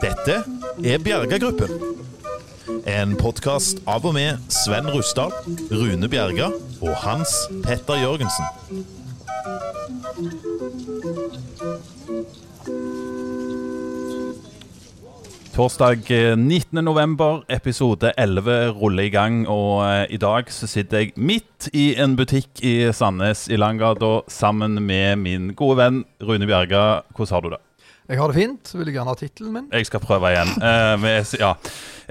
Dette er Bjerga-gruppen. En podkast av og med Sven Rustad, Rune Bjerga og Hans Petter Jørgensen. Torsdag eh, 19. november, episode 11 ruller i gang. Og eh, i dag så sitter jeg midt i en butikk i Sandnes i Langgata sammen med min gode venn Rune Bjerga. Hvordan har du det? Jeg har det fint. Vil du gjerne ha tittelen min? Jeg skal prøve igjen. Eh, med, ja.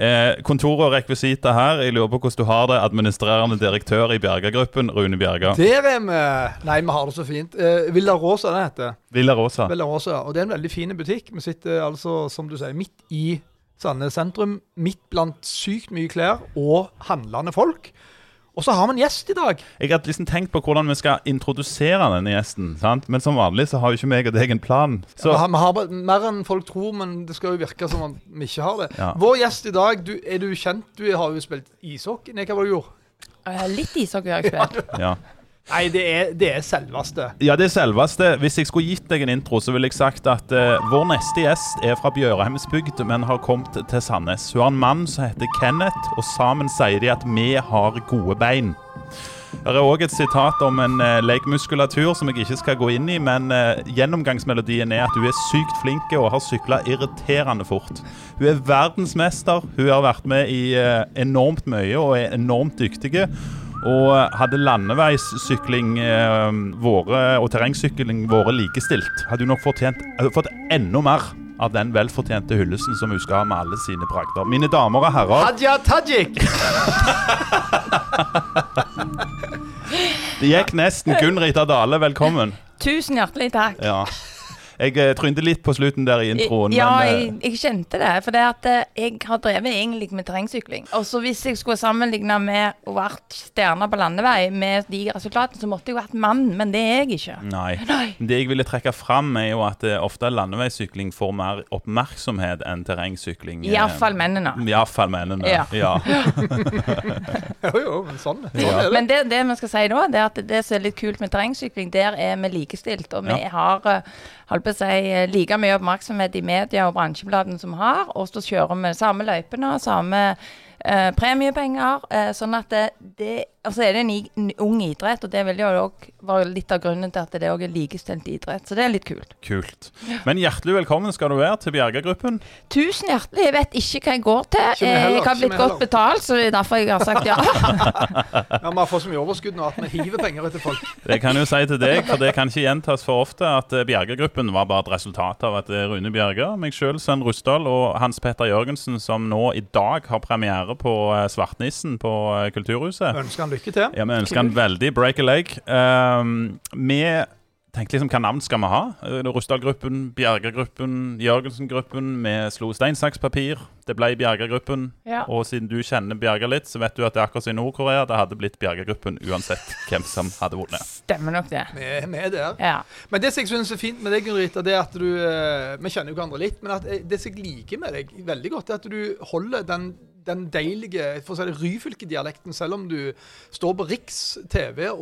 eh, kontor og rekvisita her. Jeg lurer på hvordan du har det. Administrerende direktør i Bjerga-gruppen, Rune Bjerga. Der er vi! Nei, vi har det så fint. Eh, Villa Rosa, det heter. Villa Rosa. Villa Rosa. Og det er en veldig fin butikk. Vi sitter altså, som du sier, midt i Sandnes sentrum. Midt blant sykt mye klær og handlende folk. Og så har vi en gjest i dag. Jeg hadde liksom tenkt på hvordan vi skal introdusere denne gjesten. sant? Men som vanlig så har jo ikke meg og deg en plan. Så Vi har, vi har mer enn folk tror, men det skal jo virke som om vi ikke har det. Ja. Vår gjest i dag, du, er du kjent? Du har jo spilt ishockey. Nei, hva var det du gjorde? Litt ishockey har jeg spilt. ja. Nei, det er, det er selveste. Ja, det er selveste. Hvis jeg skulle gitt deg en intro, så ville jeg sagt at uh, vår neste gjest er fra Bjørheimsbygd, men har kommet til Sandnes. Hun har en mann som heter Kenneth, og sammen sier de at vi har gode bein. Det er òg et sitat om en uh, leggmuskulatur som jeg ikke skal gå inn i, men uh, gjennomgangsmelodien er at hun er sykt flink og har sykla irriterende fort. Hun er verdensmester, hun har vært med i uh, enormt mye og er enormt dyktig. Og hadde landeveissykling eh, våre, og terrengsykling vært likestilt, hadde hun nok fortjent, hadde fått enda mer av den velfortjente hyllesten som hun skal ha med alle sine bragder. Mine damer og herrer, Hadia Tajik! det gikk nesten. Gunn Rita Dale, velkommen. Tusen hjertelig takk. Ja. Jeg eh, trynte litt på slutten der i introen, ja, men jeg, eh, jeg kjente det. For det at eh, jeg har drevet egentlig med terrengsykling. Og så hvis jeg skulle sammenligne med å vært stjerne på landevei med de resultatene, så måtte jeg vært mann, men det er jeg ikke. Nei. Nei. Det jeg ville trekke fram, er jo at ofte landeveissykling får mer oppmerksomhet enn terrengsykling. Iallfall mennene. Iallfall mennene. Ja. ja. Jo, jo, men sånn, sånn Ja. er det. Men det, det vi skal si da, det er at det som er litt kult med terrengsykling, der er vi likestilt. Og vi Ja. har holdt holdt på seg eh, like mye oppmerksomhet i media og bransjebladene som har. Og så kjører vi samme løypene, samme eh, premiepenger. eh, sånn at det, det Og så er det en, ung idrett, og det vil jo òg være litt av grunnen til at det òg er likestilt idrett. Så det er litt kult. Kult. Men hjertelig velkommen skal du være til Bjerga-gruppen. Tusen hjertelig. Jeg vet ikke hva jeg går til. Eh, heller, jeg har blitt godt betalt, så det er derfor jeg har sagt ja. Ja, Vi har fått så mye overskudd nå at vi hiver penger etter folk. Det kan jo si til deg, for det kan ikke gjentas for ofte, at eh, Bjerga-gruppen var bare et resultat av at eh, Rune Bjerga, meg sjøl, Sven Rustdal og Hans Petter Jørgensen, som nå i dag har premiere på Svartnissen på Kulturhuset. Ønsker lykke til. Ja, Vi ønsker han veldig break a leg. Um, vi tenkte liksom hva navn skal vi ha? Eh, Rustdal-gruppen, Bjerger-gruppen, Jørgensen-gruppen. Vi slo stein, saks, papir. Det ble Bjerga-gruppen. Ja. Og siden du kjenner Bjerga litt, så vet du at det er akkurat som i Nord-Korea. Det hadde blitt Bjerga-gruppen uansett hvem som hadde vunnet. Stemmer nok det. Vi er- vi er der. Ja. Men det som jeg synes er fint med deg, Gunn Rita, det er at du eh, Vi kjenner jo hverandre litt, men at eh, det som jeg liker med deg veldig godt, er at du holder den, den deilige for å si det, Ryfylke-dialekten. Selv om du står på Riks TV og,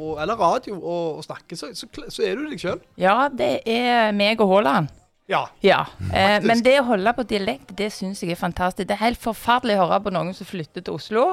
og, eller radio og, og snakker, så, så, så er du deg sjøl. Ja, det er meg og Haaland. Ja. Ja. Eh, men det å holde på dialekt, det syns jeg er fantastisk. Det er helt forferdelig å høre på noen som flytter til Oslo,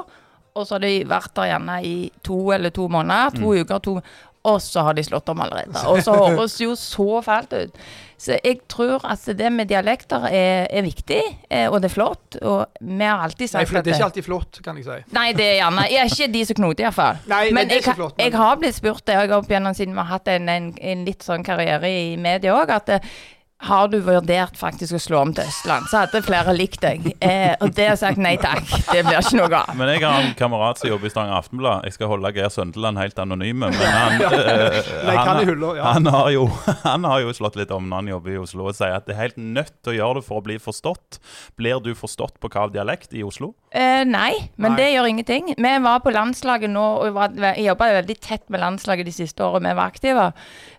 og så har de vært der gjerne i to eller to måneder, to uker, to og så har de slått om allerede. Og så høres det jo så fælt ut. Så jeg tror at det med dialekter er, er viktig, eh, og det er flott. Og vi har alltid sagt at det er ikke alltid flott, kan jeg si. Nei, det er gjerne Jeg er ikke de som knoter, iallfall. Nei, nei, Men jeg, flott, men- jeg har blitt spurt det, og jeg har opp igjennom siden vi har hatt en, en, en litt sånn karriere i media òg, at eh, har du vurdert faktisk å slå om til Østland? Så hadde flere likt deg. Eh, og det har jeg sagt nei takk. Det blir ikke noe av. Men jeg har en kamerat som jobber i Stavanger Aftenblad. Jeg skal holde Geir Søndeland helt anonyme. Men han, eh, han han, har jo, han har jo slått litt om når han jobber i Oslo, og sier at det er helt nødt til å gjøre det for å bli forstått. Blir du forstått på hva dialekt i Oslo? Eh, nei, men Nei. det gjør ingenting. Vi var på landslaget nå, og jeg jobba veldig tett med landslaget de siste årene vi var aktive.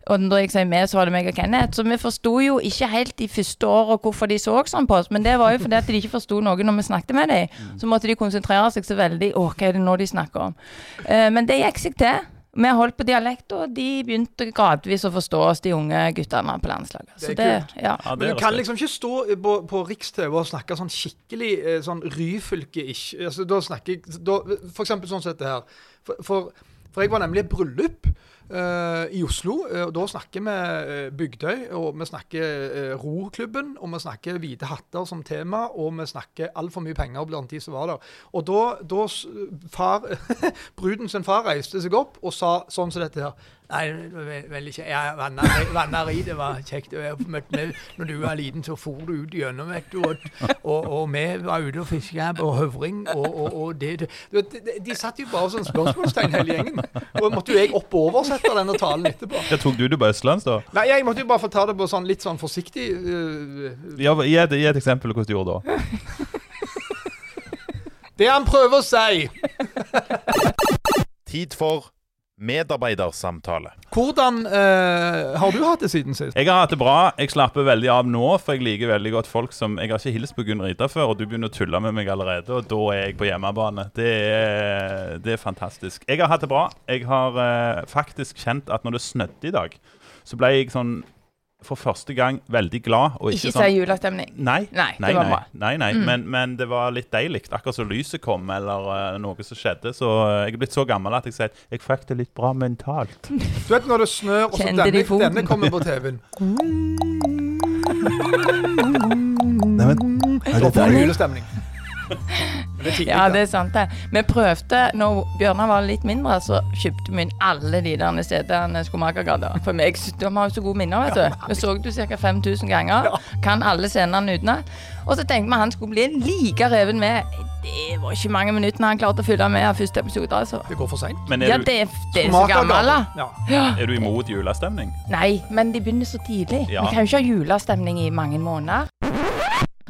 Og da jeg sier med, så var det meg og Kenneth. Så vi forsto jo ikke helt de første åra hvorfor de så sånn på oss, men det var jo fordi at de ikke forsto noe når vi snakket med dem. Så måtte de konsentrere seg så veldig Å, hva er det nå de snakker om? Uh, men det gikk seg til. Vi holdt på dialekt, og de begynte gradvis å forstå oss, de unge guttene på landslaget. Det er kult. det, ja. Ja, Men du kan liksom ikke stå på, på Riks-TV og snakke sånn skikkelig eh, sånn Ryfylke-ish. Altså, da snakker jeg da, For eksempel sånn som dette her. For, for, for jeg var nemlig i et bryllup i Oslo, eh, og da snakker vi eh, Bygdøy, og vi snakker roklubben, og vi snakker hvite hatter som tema, og vi snakker altfor mye penger blant de som var der. Og da, da far, bruden sin far reiste seg opp og sa sånn som dette her. Nei, det veldig kjekt. Ja, vanner det var kjekt. Med, når du var liten, så for du ut gjennom, vet du. Og, og, og vi var ute og fiska på høvring, og, og, og det, det de, de satt jo bare sånn spørsmålstegn hele gjengen. Og måtte jo jeg opp og oversette denne talen etterpå. Ja, tok du det på østlands, da? Nei, jeg måtte jo bare få ta det på sånn litt sånn forsiktig. uh, Ja, Gi et, gi et eksempel på hvordan du gjorde da. det han prøver å si. Tid for medarbeidersamtale. Hvordan øh, har du hatt det siden sist? Jeg har hatt det bra. Jeg slapper veldig av nå, for jeg liker veldig godt folk som Jeg har ikke hilst på Gunn Rita før, og du begynner å tulle med meg allerede, og da er jeg på hjemmebane. Det er, det er fantastisk. Jeg har hatt det bra. Jeg har eh, faktisk kjent at når det snødde i dag, så ble jeg sånn for første gang veldig glad. Og ikke, Ikke sånn si julestemning. Nei, Nei, det nei, bra. Mm. nei, nei. Men, men det var litt deilig. Akkurat som lyset kom, eller uh, noe som skjedde. Så uh, jeg er blitt så gammel at jeg sier at jeg fikk det litt bra mentalt. Du vet når det snør, og så denne, denne kommer på TV-en. Neimen, er julestemning. Det tidlig, Ja, det er sant det. Vi prøvde, når Bjørnar var litt mindre, så kjøpte vi inn alle de der stedene Skomakergata. For meg, de har jo så gode minner, vet du. Vi så det ca. 5000 ganger. Kan alle scenene utenat. Og så tenkte vi han skulle bli like reven med. Det var ikke mange minuttene han klarte å fylle med av første episode, altså. Det går for seint. Men Ja, du, det, er- det er så gammel, da. Ja. er du imot julestemning? Nei, men de begynner så tidlig. Ja. Vi kan jo ikke ha julestemning i mange måneder.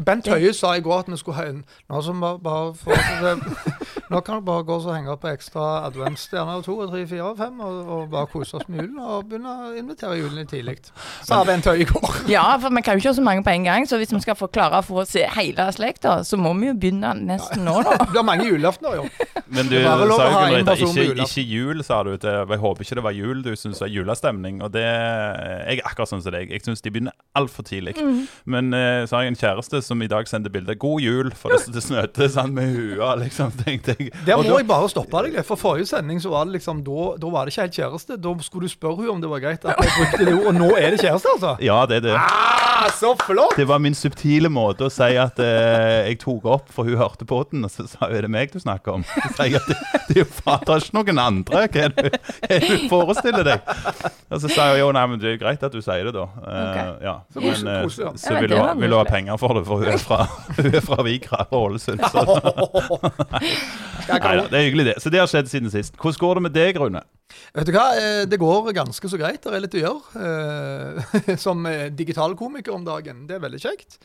Bent Høie sa i går at vi skulle ha en Nå, bare, bare for, nå kan du bare gå og henge opp ekstra adventsstjerner to, tre, fire og fem og, og bare kose oss med julen og begynne å invitere julen litt tidlig. Sa Bent Høie i går. Ja, for vi kan jo ikke ha så mange på en gang, så hvis vi skal få klare å få se hele slekta, så må vi jo begynne nesten nå, da. Det blir mange julaftener, jo. Men du sa jo ha Gunn en Rita, person på ikke, ikke jul, sa du. Til, jeg håper ikke det var jul du syns var julestemning. Og det Jeg er akkurat sånn som deg. Jeg syns de begynner altfor tidlig. Mm. Men eh, så har jeg en kjæreste som i dag sendte bilde 'God jul', for det, det snødde sånn med hua, liksom. tenkte jeg. Der Og må da- jeg bare stoppe deg. For forrige sending så var det liksom Da, da var det ikke helt kjæreste. Da skulle du spørre henne om det var greit at jeg brukte det ordet. Og nå er det kjæreste, altså. Ja, det er det. Ah, så flott! Det var min subtile måte å si at eh, jeg tok opp, for hun hørte på den, og så sa hun er det meg du snakker om. Så sa jeg at det, det er jo fader ikke noen andre. Hva er det, du forestiller deg? Og så sa hun jo nei, men det er greit at du sier det, da. Uh, Ok. ja. Så Men ja. så vil hun, vil hun ha penger for det, for hun er fra, hun er fra Vigra og Ålesund. Så nei, da, det er hyggelig, det. Så det har skjedd siden sist. Hvordan går det med deg, Rune? vet du hva, eh, det går ganske så greit. Det er litt å gjøre. eh, Som digital digitalkomiker om dagen. Det er veldig kjekt.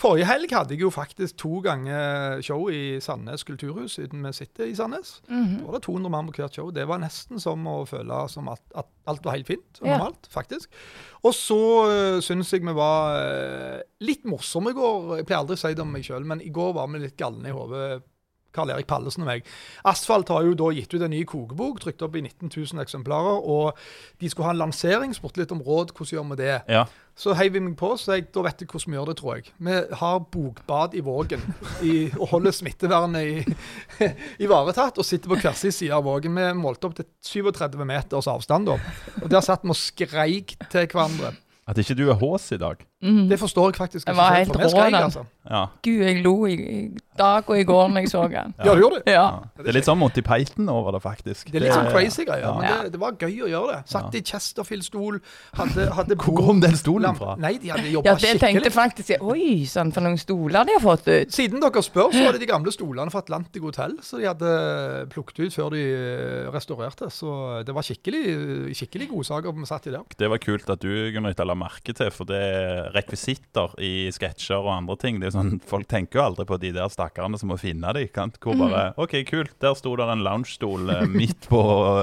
Forrige helg hadde jeg jo faktisk to ganger show i Sandnes kulturhus, siden vi sitter i Sandnes. Mhm. Da var det 200 mann på hvert show. Det var nesten som å føle som at, at alt var helt fint og Ja. normalt, faktisk. Og så uh, syns jeg vi var uh, litt morsomme i går. Jeg pleier aldri å si det om meg sjøl, men i går var vi litt galne i hodet. Karl Erik Pallesen og meg. Asfalt har jo da gitt ut en ny kokebok, trykt opp i 19 000 eksemplarer. Og de skulle ha en lansering, spurte litt om råd. Hvordan gjør vi det? Ja. Så heiv vi meg på, så jeg, da vet jeg hvordan vi gjør det, tror jeg. Vi har bokbad i Vågen i, og holder smittevernet ivaretatt. Og sitter på hver sin side av Vågen. Vi målte opp til 37 meters avstand da. Og der satt vi og skreik til hverandre. At ikke du er hås i dag? Mhm. Det forstår jeg faktisk Det var helt rå, den. altså. Ja. Gud, jeg lo i, dag og i går når jeg så den. Ja, du gjorde det. Ja. ja. Det er litt sånn Monty Python over det, faktisk. Det er litt sånn crazy greier, ja. men Ja. det, det var gøy å gjøre det. Satt i Chesterfield-stol, hadde, hadde Hvor kom den stolen fra? Nei, de hadde jobba Ja, det tenkte skikkelig. jeg faktisk jeg, Oi sann, for noen stoler de har fått ut. Siden dere spør, så var det de gamle stolene fra Atlantic Hotel så de hadde plukket ut før de eh, restaurerte. Så det var skikkelig, skikkelig godsaker vi satt i der. Det var kult at du Gunn Rita, la merke til, for det rekvisitter i sketsjer og andre ting. Det er sånn, Folk tenker jo aldri på de der stakkarene som må finne dem. sant? Hvor bare Mm. OK, kult, der sto der en loungestol eh, midt, på,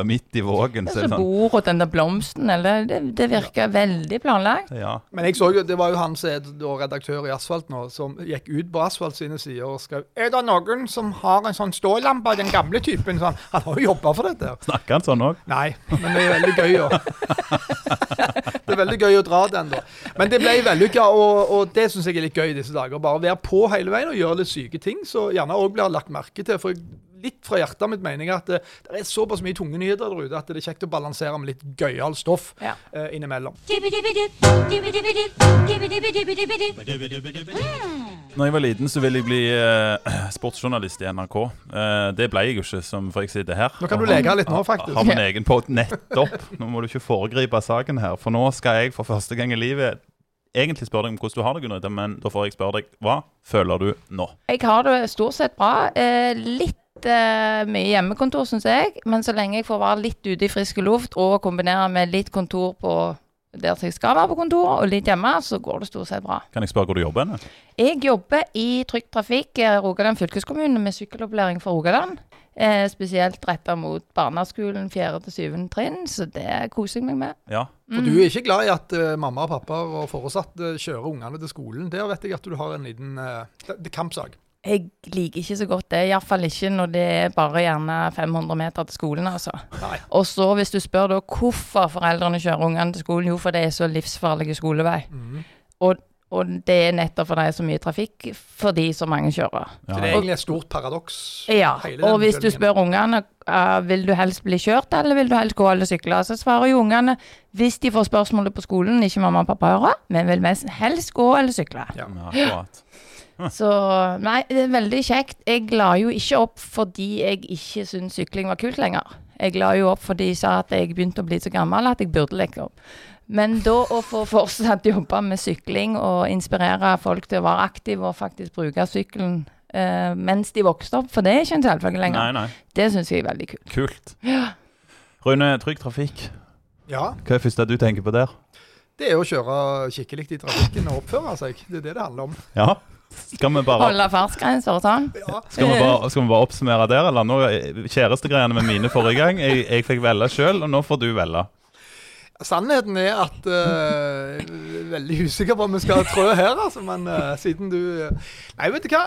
midt i vågen. Det Så er så sånn, bord og den der blomsten, eller det, det virker veldig planlagt. ja. Men jeg så jo, det var jo han som er redaktør i Asfalt nå, som gikk ut på Asfalt sine sider og skrev Er det noen som har en sånn stålampe av den gamle typen? Sånn, han, har jo jobba for dette. Snakker han sånn òg? Nei, men det er veldig gøy å Det er veldig gøy å dra den, da. Men det ble vellykka, og, og det syns jeg er litt gøy i disse dager. Bare være på hele veien og gjøre litt syke ting, så gjerne òg blir lagt merke til. For litt fra hjertet mitt mener jeg at det, det er såpass mye tunge nyheter der ute at det er kjekt å balansere med litt gøyal stoff Ja. uh, innimellom. Når jeg var liten, så ville jeg bli eh, sportsjournalist i NRK. Eh, det ble jeg jo ikke, som for jeg sitter her. Nå kan du leke litt nå, faktisk. Har min egen pod nettopp. Nå må du ikke foregripe saken her, for nå skal jeg for første gang i livet egentlig spørre deg om hvordan du har det, Gunn men da får jeg spørre deg hva føler du nå? Jeg har det stort sett bra. Eh, litt eh, mye hjemmekontor, syns jeg. Men så lenge jeg får være litt ute i frisk luft og kombinere med litt kontor på der jeg skal være på kontor, og litt hjemme, så går det stort sett bra. Kan jeg spørre hvor du jobber henne? Jeg jobber i Trygg Trafikk, eh, Rogaland fylkeskommune, med sykkelopplæring for Rogaland. Eh, spesielt retta mot barneskolen 4. til 7. trinn, så det koser jeg meg med. Ja. For du er ikke glad i at uh, mamma og pappa og foresatte kjører ungene til skolen. Der vet jeg at du har en liten uh, kampsak. Jeg liker ikke så godt det, iallfall ikke når det er bare gjerne 500 meter til skolen, altså. Nei. Og så hvis du spør da hvorfor foreldrene kjører ungene til skolen, jo for det er så livsfarlig skolevei. Mm. Og, og det er nettopp fordi det er så mye trafikk fordi så mange kjører. Så det er egentlig et stort paradoks. Ja, og hvis du spør ungene uh, vil du helst bli kjørt eller vil du helst gå eller sykle, så svarer jo ungene hvis de får spørsmålet på skolen, ikke mamma og pappa hører, men vil mest helst gå eller sykle. Ja. men akkurat. Så nei, det er veldig kjekt. Jeg la jo ikke opp fordi jeg ikke syntes sykling var kult lenger. Jeg la jo opp fordi jeg sa at jeg begynte å bli så gammel at jeg burde legge opp. Men da å få fortsatt jobbe med sykling og inspirere folk til å være aktive og faktisk bruke sykkelen uh, mens de vokste opp, for det er ikke en selvfølge lenger, Nei, nei. det syns jeg er veldig kult. Kult. Ja. Rune, Trygg Trafikk. ja. Hva er det første du tenker på der? Det er å kjøre skikkelig i trafikken og oppføre seg. Det er det det handler om. Ja. Skal vi bare Holde fartsgrenser og sånn. Ja. Skal vi, bare, skal vi bare oppsummere der, eller? Nå, Kjærestegreiene med mine forrige gang. Jeg, jeg fikk velge sjøl, og nå får du velge. Sannheten er at eh, Veldig usikker på om vi skal trø her, altså, men uh, siden du uh, Nei, vet du hva.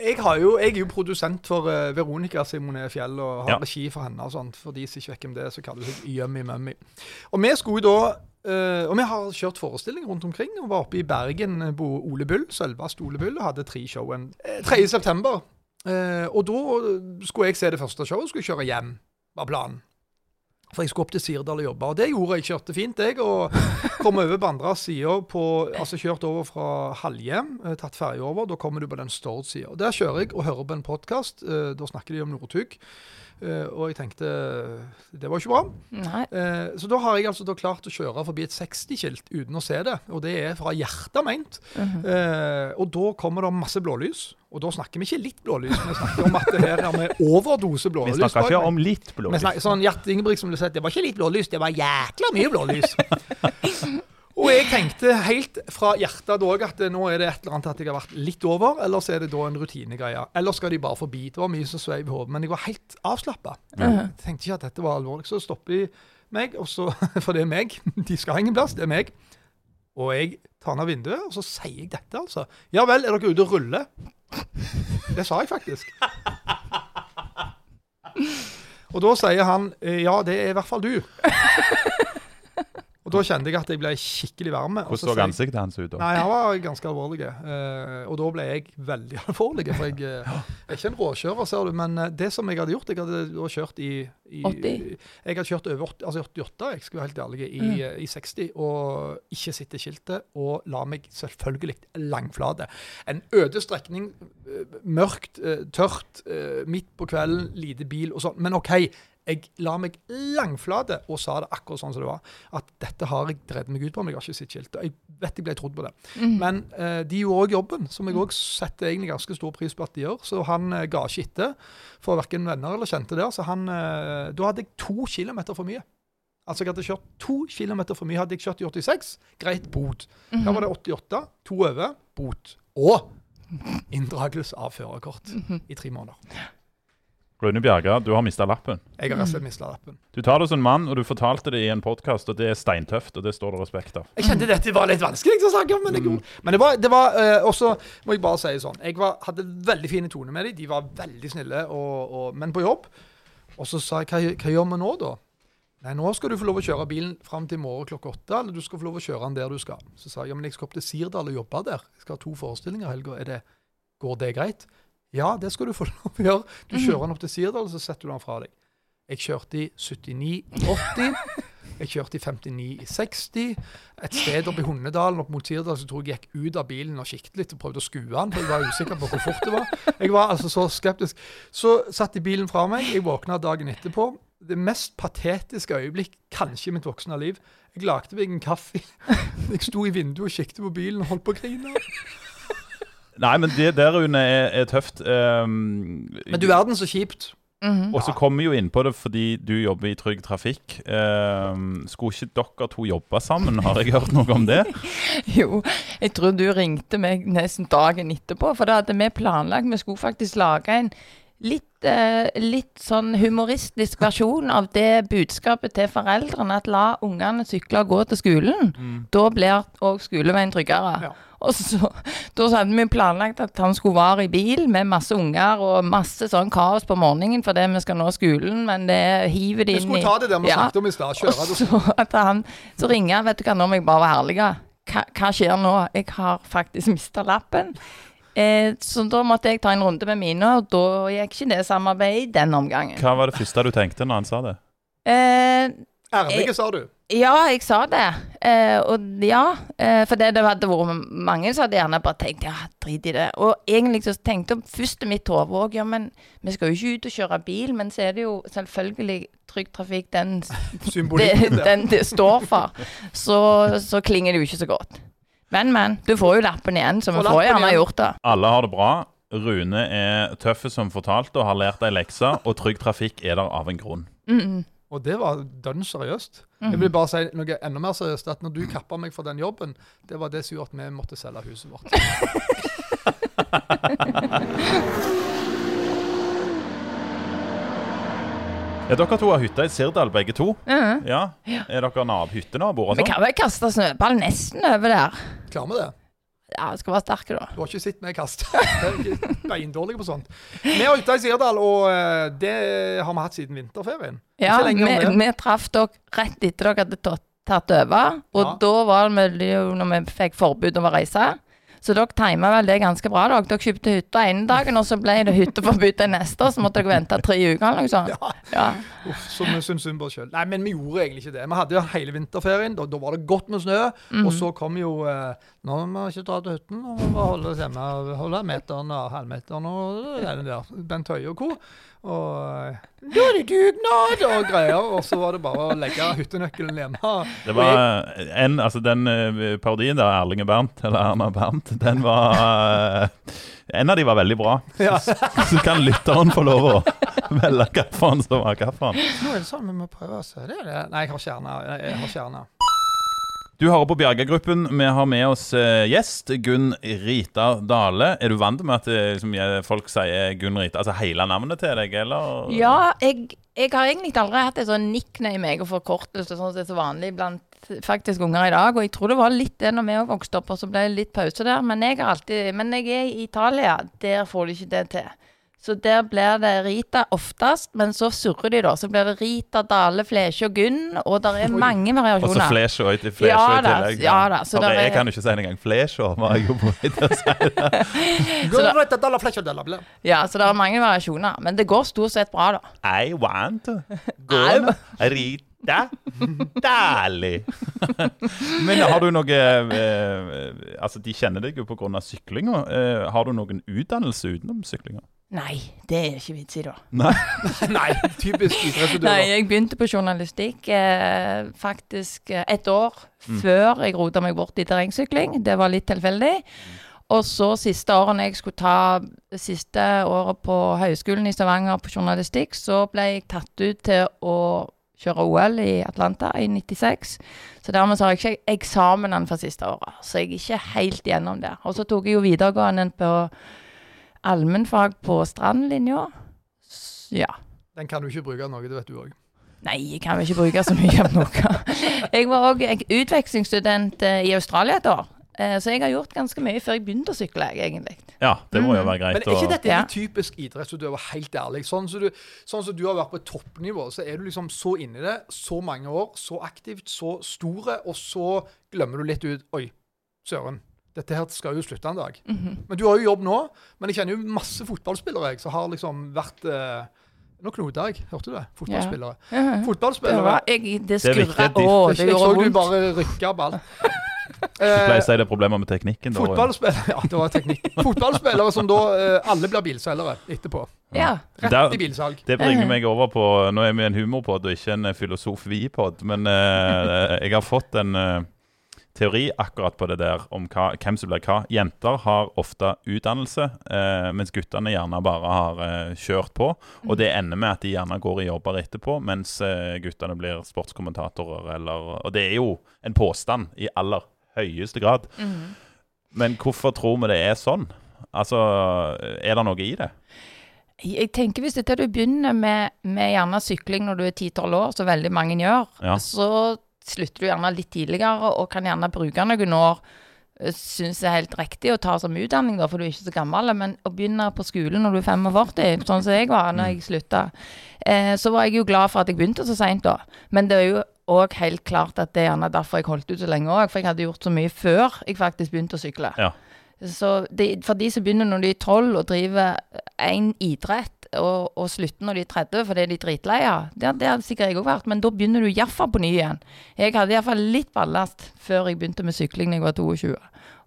jeg, har jo, jeg er jo produsent for Veronica Simone Fjell og har Ja. regi for henne. og sånt. For de som ikke vet hvem det er, så kaller det seg Yummy Mummy. Og vi skulle da eh, og vi har kjørt forestillinger rundt omkring. og Var oppe i Bergen på Ole Bull, selveste Ole Bull, og hadde tre show en eh, 3. september. Eh, og da skulle jeg se det første showet, skulle kjøre hjem, var planen. For jeg skulle opp til Sirdal og jobbe. Og det gjorde jeg. Kjørte fint, jeg. Og kom over på andre sida Altså kjørt over fra Halhjem, eh, tatt ferje over. Da kommer du på den Stord-sida. Der kjører jeg og hører på en podkast. Da snakker de om Northug. Eh, og jeg tenkte Det var ikke bra. Eh, så da har jeg altså da klart å kjøre forbi et 60-skilt uten å se det. Og det er fra hjertet ment. Mhm. Eh, og da kommer det masse blålys. Og da snakker vi ikke litt blålys, vi snakker om at det her er med overdose Vi snakker ikke om litt Vi blålys. snakker, sånn Gjert Ingebrigtsen ville sagt det var ikke litt blålys, det var jækla mye blålys. Og jeg tenkte helt fra hjertet da at nå er det et eller annet at jeg har vært litt over, eller så er det da en rutinegreie. Eller skal de bare forbi? Det var mye som sveiv i hodet, men jeg var helt avslappa. Jeg tenkte ikke at dette var alvorlig. Så stopper de meg, og så, for det er meg. De skal ha ingen plass, det er meg. Og jeg tar ned vinduet, og så sier jeg dette, altså. Ja vel, er dere ute og ruller? Det sa jeg faktisk. Og da sier han «Eh, ja, det er i hvert fall du. Og da kjente jeg at jeg ble skikkelig varm. Hvordan så så sier jeg- ansiktet hans ut da? Nei, han var ganske alvorlig. Uh, og da ble jeg veldig alvorlig. For jeg uh, er ikke en råkjører, ser du. Men eh, det som jeg hadde gjort Jeg hadde da kjørt i, i 80? Jeg hadde kjørt over 80, altså 88, jeg skulle være helt ærlig, i, Mm. i 60. Og ikke sitte i skiltet. Og la meg selvfølgelig langflate. En øde strekning, mørkt, tørt, midt på kvelden, lite bil og sånn. Men OK. Jeg la meg langflate og sa det akkurat sånn som det var. At dette har jeg drevet meg ut på, men jeg har ikke sett skiltet. Jeg vet jeg ble trodd på det. Mm. Men eh, de gjorde òg jobben, som jeg òg setter egentlig ganske stor pris på at de gjør. Så han eh, ga ikke etter for verken venner eller kjente der. Så han eh, Da hadde jeg to kilometer for mye. Altså jeg hadde kjørt to kilometer for mye. Hadde jeg kjørt i 86, greit, bot. Her var det 88, to over, bot. Og inndragelse av førerkort i tre måneder. Rune Bjerga, du har mista lappen. Jeg har slett mista lappen. Du tar det som en mann, og du fortalte det i en podkast, og det er steintøft, og det står det respekt av. Jeg kjente dette var litt vanskelig å snakke om, men det gjorde Men det var, det var uh, også, må jeg bare si sånn Jeg var, hadde veldig fine toner med dem. De var veldig snille, og, og, men på jobb. Og så sa jeg hva, hva gjør vi nå, da? Nei, nå skal du få lov å kjøre bilen fram til i morgen klokka åtte. Eller du skal få lov å kjøre den der du skal. Så sa jeg ja, men jeg skal opp til Sirdal og jobbe der. Jeg skal ha to forestillinger i helga. Går det greit? Ja, det skal du få lov å gjøre. Du kjører den opp til Sirdal, så setter du den fra deg. Jeg kjørte i 79 80. Jeg kjørte i 59 i 60. Et sted oppe i Hundedalen opp mot Sirdal så tror jeg jeg gikk ut av bilen og kikket litt og prøvde å skue den, for jeg var usikker på hvor fort det var. Jeg var altså så skeptisk. Så satt jeg bilen fra meg. Jeg våkna dagen etterpå. Det mest patetiske øyeblikk kanskje i mitt voksne liv. Jeg lagde meg en kaffe. Jeg sto i vinduet og kikket på bilen og holdt på å grine. Nei, men det der, Rune, er, er tøft. Um, Men du verden så kjipt. Mhm. Og så kommer vi jo inn på det fordi du jobber i Trygg Trafikk. Um, skulle ikke dere to jobbe sammen? Har jeg hørt noe om det? Jo, jeg tror du ringte meg nesten dagen etterpå, for da hadde vi planlagt Vi skulle faktisk lage en litt, litt sånn humoristisk versjon av det budskapet til foreldrene, at la ungene sykle og gå til skolen. Da blir òg skoleveien tryggere. Ja. Og så, Da så hadde vi planlagt at han skulle være i bil med masse unger og masse sånn kaos på morgenen fordi vi skal nå skolen, men det hiver de inn i Vi skulle ta det der vi Ja. snakket om i stad. Kjøre det. Så, at han, så ringer han, vet du hva, nå må jeg bare være ærlig. Hva, hva skjer nå? Jeg har faktisk mista lappen. Eh, så da måtte jeg ta en runde med mine, og da gikk ikke det samarbeidet i den omgangen. Hva var det første du tenkte når han sa det? Eh, Ærlige, sa du. ja, jeg sa det. Eh, og ja, eh, for det, det hadde vært mange som hadde gjerne bare tenkt ja, drit i det. Og egentlig så tenkte jeg først i mitt hode òg ja, men vi skal jo ikke ut og kjøre bil, men så er det jo selvfølgelig Trygg Trafikk den det, den det står for, så, så klinger det jo ikke så godt. Men, men. Du får jo lappen igjen, så vi Får gjerne gjort det. Alle har det bra. Rune er tøffe som fortalt og har lært ei lekse, og Trygg Trafikk er der av en grunn. Mm, Og det var dønn seriøst. Mm. Jeg vil bare si noe enda mer seriøst. At når du kappa meg for den jobben, det var det som gjorde at vi måtte selge huset vårt. Ja, dere to har hytte i Sirdal, begge to. Mhm. Ja. Er dere nav hyttenaboer Vi sånn? kan vel kaste snøball nesten over der. Klarer vi det? Ja, vi skal være sterke, da. Du har ikke sett meg kaste. Jeg er beindårlig på sånt. Vi har hytta i Sirdal, og eh, det har vi hatt siden vinterferien. Ja, vi, vi traff dere rett etter dere hadde tatt, tatt over. Og Ja. da var det mulig, når vi fikk forbud om å reise. Så dere tima vel det ganske bra. Dere, dere kjøpte hytta ene dagen, og så ble det hytteforbud den neste. Så måtte dere vente tre uker eller noe sånt. Ja. Ja. Uff, som vi syns synd på oss sjøl. Nei, men vi gjorde egentlig ikke det. Vi hadde jo hele vinterferien. Da, da var det godt med snø. Mhm. Og så kom jo eh, Nå må vi ikke dra til hytten. Nå må vi holde oss hjemme. Holde meteren og halvmeteren og den der. Bent Høie og co. Og eh, da er det dugnad og greier. Og så var det bare å legge hyttenøkkelen hjemme. Det var en, altså Den eh, parodien der, Erling Bernt, eller Erna Bernt, den var eh, En av de var veldig bra. Ja. Så kan lytteren få lov å velge hvilken som var hvilken. Nå er det sånn vi må prøve. Det er det. Nei, jeg har har kjerne. Du hører på Bjerga-gruppen. Vi har med oss eh, gjest Gunn Rita Dale. Er du vant med at liksom, folk sier Gunn Rita, altså hele navnet til deg, eller? Ja, jeg, jeg har egentlig aldri hatt et sånn nickname og forkortelse, sånn som det er så vanlig blant faktisk unger i dag. Og jeg tror det var litt det når vi vokste opp, og så ble det litt pause der. Men jeg, alltid, men jeg er i Italia, der får du ikke det til. Så der blir det Rita oftest, men så surrer de, da. Så blir det Rita, Dale, Flesje og Gunn, og det er mange variasjoner. Og så Flesje og Flesjå Ja i da, tillegg. ja da, så der jeg er- kan jo ikke si det engang. Flesje var jeg jo på vei til å si. Så da- Rita, Dale, Flesje og ble. Ja, så det er mange variasjoner. Men det går stort sett bra, da. I want to go Rita Dæhlig! Men har du noe eh, Altså, de kjenner deg jo av syklinga. Eh, har du noen utdannelse utenom syklinga? Nei, det er ikke vits i, da. Nei. Nei, typisk Nei, jeg begynte på journalistikk eh, faktisk eh, et år før jeg rota meg bort i terrengsykling. Det var litt tilfeldig. Og så siste året når jeg skulle ta siste året på Høgskolen i Stavanger på journalistikk, så ble jeg tatt ut til å kjøre OL i Atlanta i 96. Så dermed så har jeg ikke eksamen for siste året. Så jeg er ikke helt gjennom det. Og så tok jeg jo videregående på allmennfag på Strandlinja. Ja. Den kan du ikke bruke av noe, det vet du òg. Nei, jeg kan vel ikke bruke så mye av noe. Jeg var òg utvekslingsstudent eh, i Australia et år. Eh, Så jeg har gjort ganske mye før jeg begynte å sykle, egentlig. Ja, det må jo Mhm. være Men greit. er ikke dette Ja. typisk idrettsutøver, helt ærlig? Sånn som, du, sånn som du har vært på toppnivå, så er du liksom så inni det, så mange år, så aktivt, så store, og så glemmer du litt ut Oi, søren. Dette her skal jo slutte en dag. Mhm. Men du har jo jobb nå. Men jeg kjenner jo masse fotballspillere jeg, som har liksom vært eh, Nå knota jeg, hørte du det? Fotballspillere. Det, Fotballspillere var, jeg, det Det er viktig skurra. Å, jeg, det jeg så du bare rykka ball. Du pleier Eh, å si det er problemer med teknikken. da. Fotballspillere Ja, det var teknikk. Fotballspillere som da eh, alle blir bilselgere etterpå. Ja. Rett Der- i bilsalg. Det bringer meg over på Nå er vi en humorpod og ikke en filosofi-pod, men eh, jeg har fått en eh, teori akkurat på det der om hva, hvem som blir hva. Jenter har ofte utdannelse, eh, mens guttene gjerne bare har eh, kjørt på. Og det ender med at de gjerne går i jobber etterpå, mens eh, guttene blir sportskommentatorer eller Og det er jo en påstand i aller høyeste grad. Mhm. Men hvorfor tror vi det er sånn? Altså, er det noe i det? Jeg tenker Hvis dette du begynner med, med gjerne sykling når du er 10-12 år, så veldig mange gjør, Ja. så slutter du gjerne litt tidligere og kan gjerne bruke noen år. Syns det er helt riktig å ta som utdanning, da, for du er ikke så gammel. Men å begynne på skolen når du er 45, sånn som jeg var når jeg slutta, eh, så var jeg jo glad for at jeg begynte så seint da. Men det er jo òg helt klart at det er gjerne derfor jeg holdt ut så lenge òg. For jeg hadde gjort så mye før jeg faktisk begynte å sykle. Ja. Så det, for de som begynner når de er 12 og driver én idrett, og, og slutter når de er 30 fordi de er dritleie, det, det har sikkert jeg òg vært, men da begynner du iallfall på ny igjen. Jeg hadde iallfall litt ballast før jeg begynte med sykling da jeg var 22.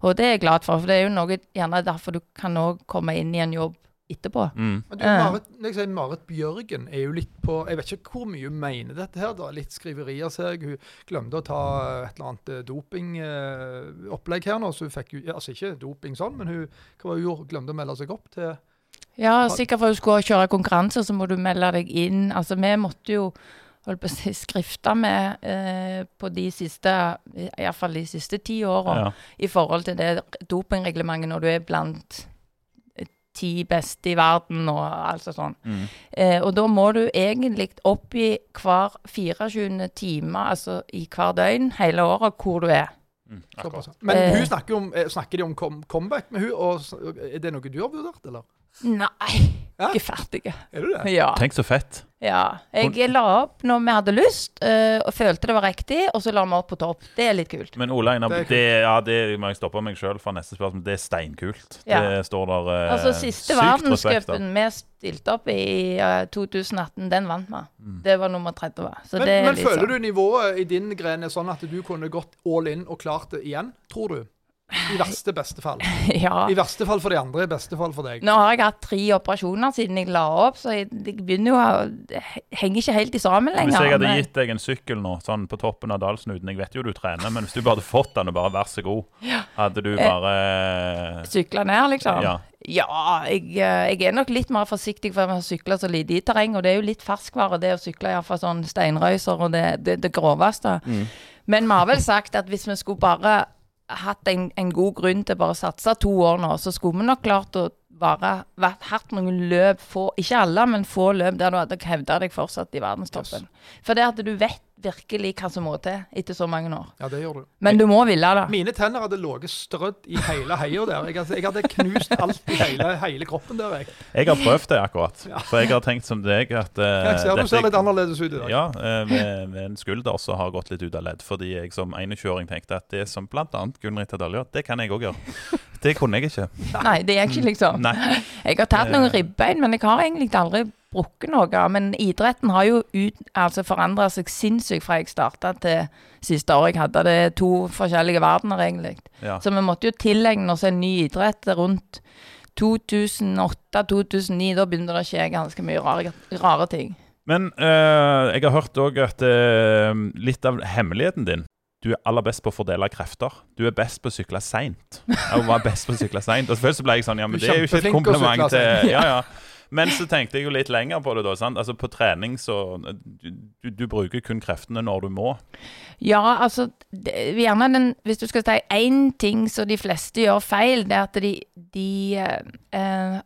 Og det er jeg glad for, for det er jo noe gjerne derfor du kan òg komme inn i en jobb etterpå. Mm. Men du, Marit, når jeg sier Marit Bjørgen er jo litt på Jeg vet ikke hvor mye hun mener dette her. da, Litt skriverier, ser jeg. Hun glemte å ta et eller annet eh, dopingopplegg her nå. så hun fikk jo, Altså ikke doping sånn, men hun, hva var hun gjorde? Glemte å melde seg opp til Ja, sikkert for du skulle kjøre konkurranse, så må du melde deg inn. Altså, vi måtte jo holdt på å si, skrifte med eh, på de siste, iallfall de siste ti åra, Ja. i forhold til det dopingreglementet når du er blant eh, ti beste i verden og alt sånn. Mm. Eh, og da må du egentlig oppgi hver 24. time, altså i hver døgn, hele året, hvor du er. Mm, Men Eh. hun snakker, om, eh, snakker de om comeback med hun, og Er det noe du har vurdert, eller? Nei, Ja? ikke ferdig. Er du det? Ja. Tenk så fett. ja. Jeg la opp når vi hadde lyst, øh, og følte det var riktig, og så la vi opp på topp. Det er litt kult. Men Ole Einar, Det det, ja, det må jeg stoppe meg sjøl for neste spørsmål. Det er steinkult. Ja. Det står der øh, Altså, siste verdenscupen vi stilte opp i øh, 2018, den vant vi. Mm. Det var nummer 30. Så Men, det er men føler du nivået i din gren er sånn at du kunne gått all in og klart det igjen, tror du? I verste beste fall. Ja. I verste fall for de andre, i beste fall for deg. Nå har jeg hatt tre operasjoner siden jeg la opp, så jeg, det begynner jo å henger ikke helt i sammen lenger. Hvis jeg hadde gitt deg en sykkel nå, sånn på toppen av dalsnuten Jeg vet jo du trener, men hvis du bare hadde fått den og bare vær så god, hadde du bare Sykla ned, liksom? Ja. Ja, jeg, eh, jeg er nok litt mer forsiktig for jeg har sykla så lite i terreng. Og det er jo litt ferskvare, det å sykle iallfall sånn steinrøyser og det, det, det groveste. Mm. Men vi har vel sagt at hvis vi skulle bare hatt en, en god grunn til bare å satse to år nå, så skulle vi nok klart å bare vært, hatt noen løp, få, ikke alle, men få løp der du hadde hevda deg fortsatt i verdenstoppen. For det at du vet virkelig hva som må til etter så mange år. Ja, det gjør du. Men du må ville det. Mine tenner hadde ligget strødd i hele heia der. Jeg, jeg hadde knust alt i hele, hele kroppen der, jeg. Jeg har prøvd det akkurat. Ja. For jeg har tenkt som deg at uh, Jeg ser du ser litt annerledes ut i dag. Ja, uh, med, med en skulder som har gått litt ut av ledd. Fordi jeg som 21-åring tenkte at det som bl.a. Gunn Rita Dahlia, det kan jeg òg gjøre. Det kunne jeg ikke. Nei, det gikk ikke, liksom. Nei. Jeg har tatt noen Eh. ribbein, men jeg har egentlig aldri brukket noe. Men idretten har jo ut, altså forandra seg sinnssykt fra jeg starta til siste år jeg hadde. Det to forskjellige verdener, egentlig. Ja. Så vi måtte jo tilegne oss en ny idrett rundt 2008-2009. Da begynte det å skje ganske mye rare, rare ting. Men eh, jeg har hørt òg at eh, litt av hemmeligheten din Du er aller best på å fordele krefter. Du er best på å sykle seint. Jeg var best på å sykle seint. Og selvfølgelig så ble jeg sånn Ja, men det er jo ikke et kompliment til. Ja, ja. Men så tenkte jeg jo litt lenger på det, da. sant? Altså På trening så du, du, bruker kun kreftene når du må. Ja, altså det, gjerne den, Hvis du skal si én ting som de fleste gjør feil, det er at de, de eh, eh,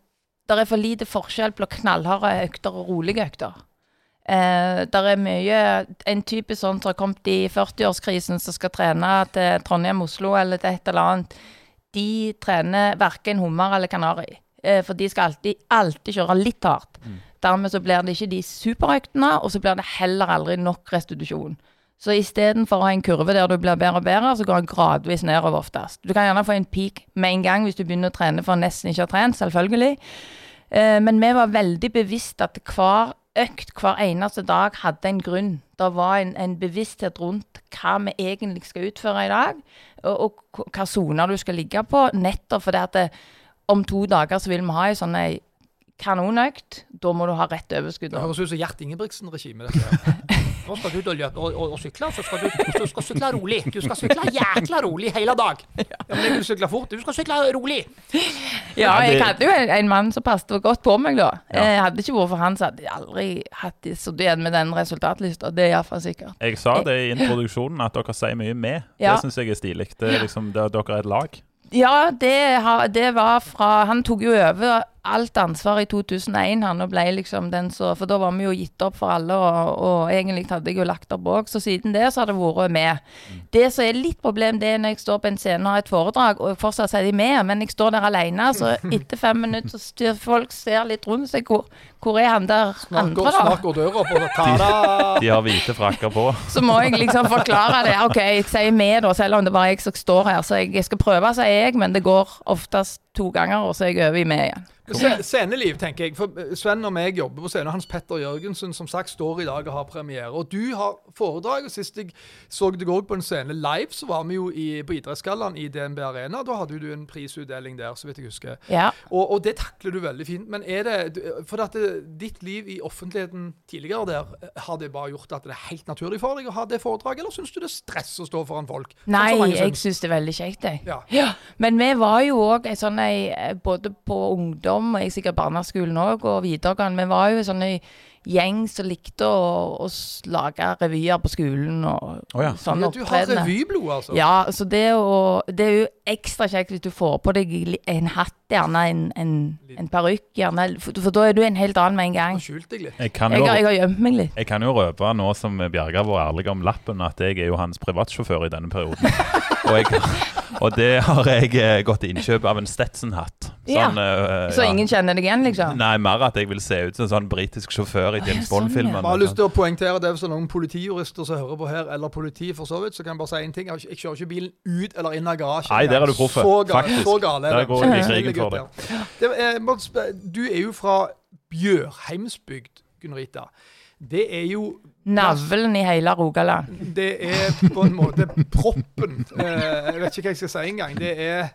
Det er for lite forskjell på knallharde økter og rolige økter. Eh, der er mye En type sånn som har kommet i 40-årskrisen, som skal trene til Trondheim-Oslo eller til et eller annet, de trener verken hummer eller kanari. Eh, for de skal alltid, alltid kjøre litt hardt. Dermed så blir det ikke de superøktene, og så blir det heller aldri nok restitusjon. Så istedenfor å ha en kurve der du blir bedre og bedre, så går den gradvis nedover oftest. Du kan gjerne få en peak med en gang hvis du begynner å trene for nesten ikke å ha trent, selvfølgelig. Eh, men vi var veldig bevisst at hver økt hver eneste dag hadde en grunn. Det var en, en bevissthet rundt hva vi egentlig skal utføre i dag, og, og hva soner du skal ligge på, nettopp fordi at det, om to dager så vil vi ha en sånn ei kanonøkt. Da må du ha rett overskudd. Det høres ut som Gjert Ingebrigtsen-regime. Nå skal du løpe og, og, og sykle, så skal du, du skal sykle rolig. Du skal sykle jækla rolig hele dag. Ja, men jeg vil sykle fort. Du skal sykle rolig. Ja, Ja, jeg hadde jo en, en mann som passet godt på meg da. Ja. Eh, hadde ikke vært for han, så hadde jeg aldri hatt det så igjen med den resultatlista. Det er iallfall sikkert. Jeg sa det i introduksjonen, at dere sier mye med. Ja. Det syns jeg er stilig. Det er liksom, det, dere er et lag. Ja, det, det var fra Han tok jo over alt ansvar i 2001, han, og ble liksom den så For da var vi jo gitt opp for alle, og, og egentlig hadde jeg jo lagt opp òg. Så siden det så har det vært med. Det som er litt problem, det er når jeg står på en scene og har et foredrag, og fortsatt er de med, men jeg står der alene, så etter fem minutter så styr folk ser litt rundt seg. Hvor, hvor er han der snakker, andre, da? snart går døra opp, og så ta-da! De har hvite frakker på. Så må jeg liksom forklare det. OK, jeg sier med, da, selv om det bare er jeg som står her. Så jeg, jeg skal prøve, sier jeg, men det går oftest to ganger, og så er jeg over i med igjen. Sceneliv, tenker jeg. For eh, Sven og meg jobber på scenen. Hans Petter Jørgensen som sagt står i dag og har premiere. Og du har foredrag. og Sist jeg så deg òg på en scene live, så var vi jo i, på Idrettsgallaen i DNB Arena. Da hadde du en prisutdeling der, så vidt jeg husker. Ja. Og, og det takler du veldig fint. Men er det For at det, ditt liv i offentligheten tidligere der, eh, har det bare gjort at det er helt naturlig for deg å ha det foredraget, eller syns du det er stress å stå foran folk? Sånn Nei, som jeg syns. syns det er veldig kjekt, jeg. Ja. Ja. Men vi var jo òg sånn ei eh, Både på ungdom og jeg sikkert barneskolen òg, og videregående. Vi var jo sånn ei gjeng som likte å, å lage revyer på skolen og oh, ja. sånn Ja, du har revyblod, altså? Ja, så det, å, det er jo ekstra kjekt hvis du får på deg en hatt, gjerne en, en, en parykk, gjerne. For, for da er du en helt annen med en gang. skjult deg litt. Jeg kan Jeg, har- jeg har gjemt meg litt. jeg kan jo røpe nå som Bjerga var ærlig om lappen, at jeg er jo hans privatsjåfør i denne perioden. Og, jeg, og det har jeg eh, gått til innkjøp av en Stetson-hatt. Ja. Sånn, ja. Så ingen kjenner deg igjen, liksom? Nei, mer at jeg vil se ut som en sånn britisk sjåfør i James sånn. Bond-filmen. Jeg har lyst til å poengtere det hvis det er noen politijurister som hører på her, eller politi for så vidt, så kan jeg bare si en ting. Jeg kjører ikke bilen ut eller inn av garasjen. Nei, der er du proff. Faktisk. så gale er Der går jeg i krigen for deg. Du er jo fra Bjørheimsbygd, Gunn Rita. Det er jo Navlen i hele Rogaland. Det er på en måte proppen. Eh, Jeg vet ikke hva jeg skal si engang. Det er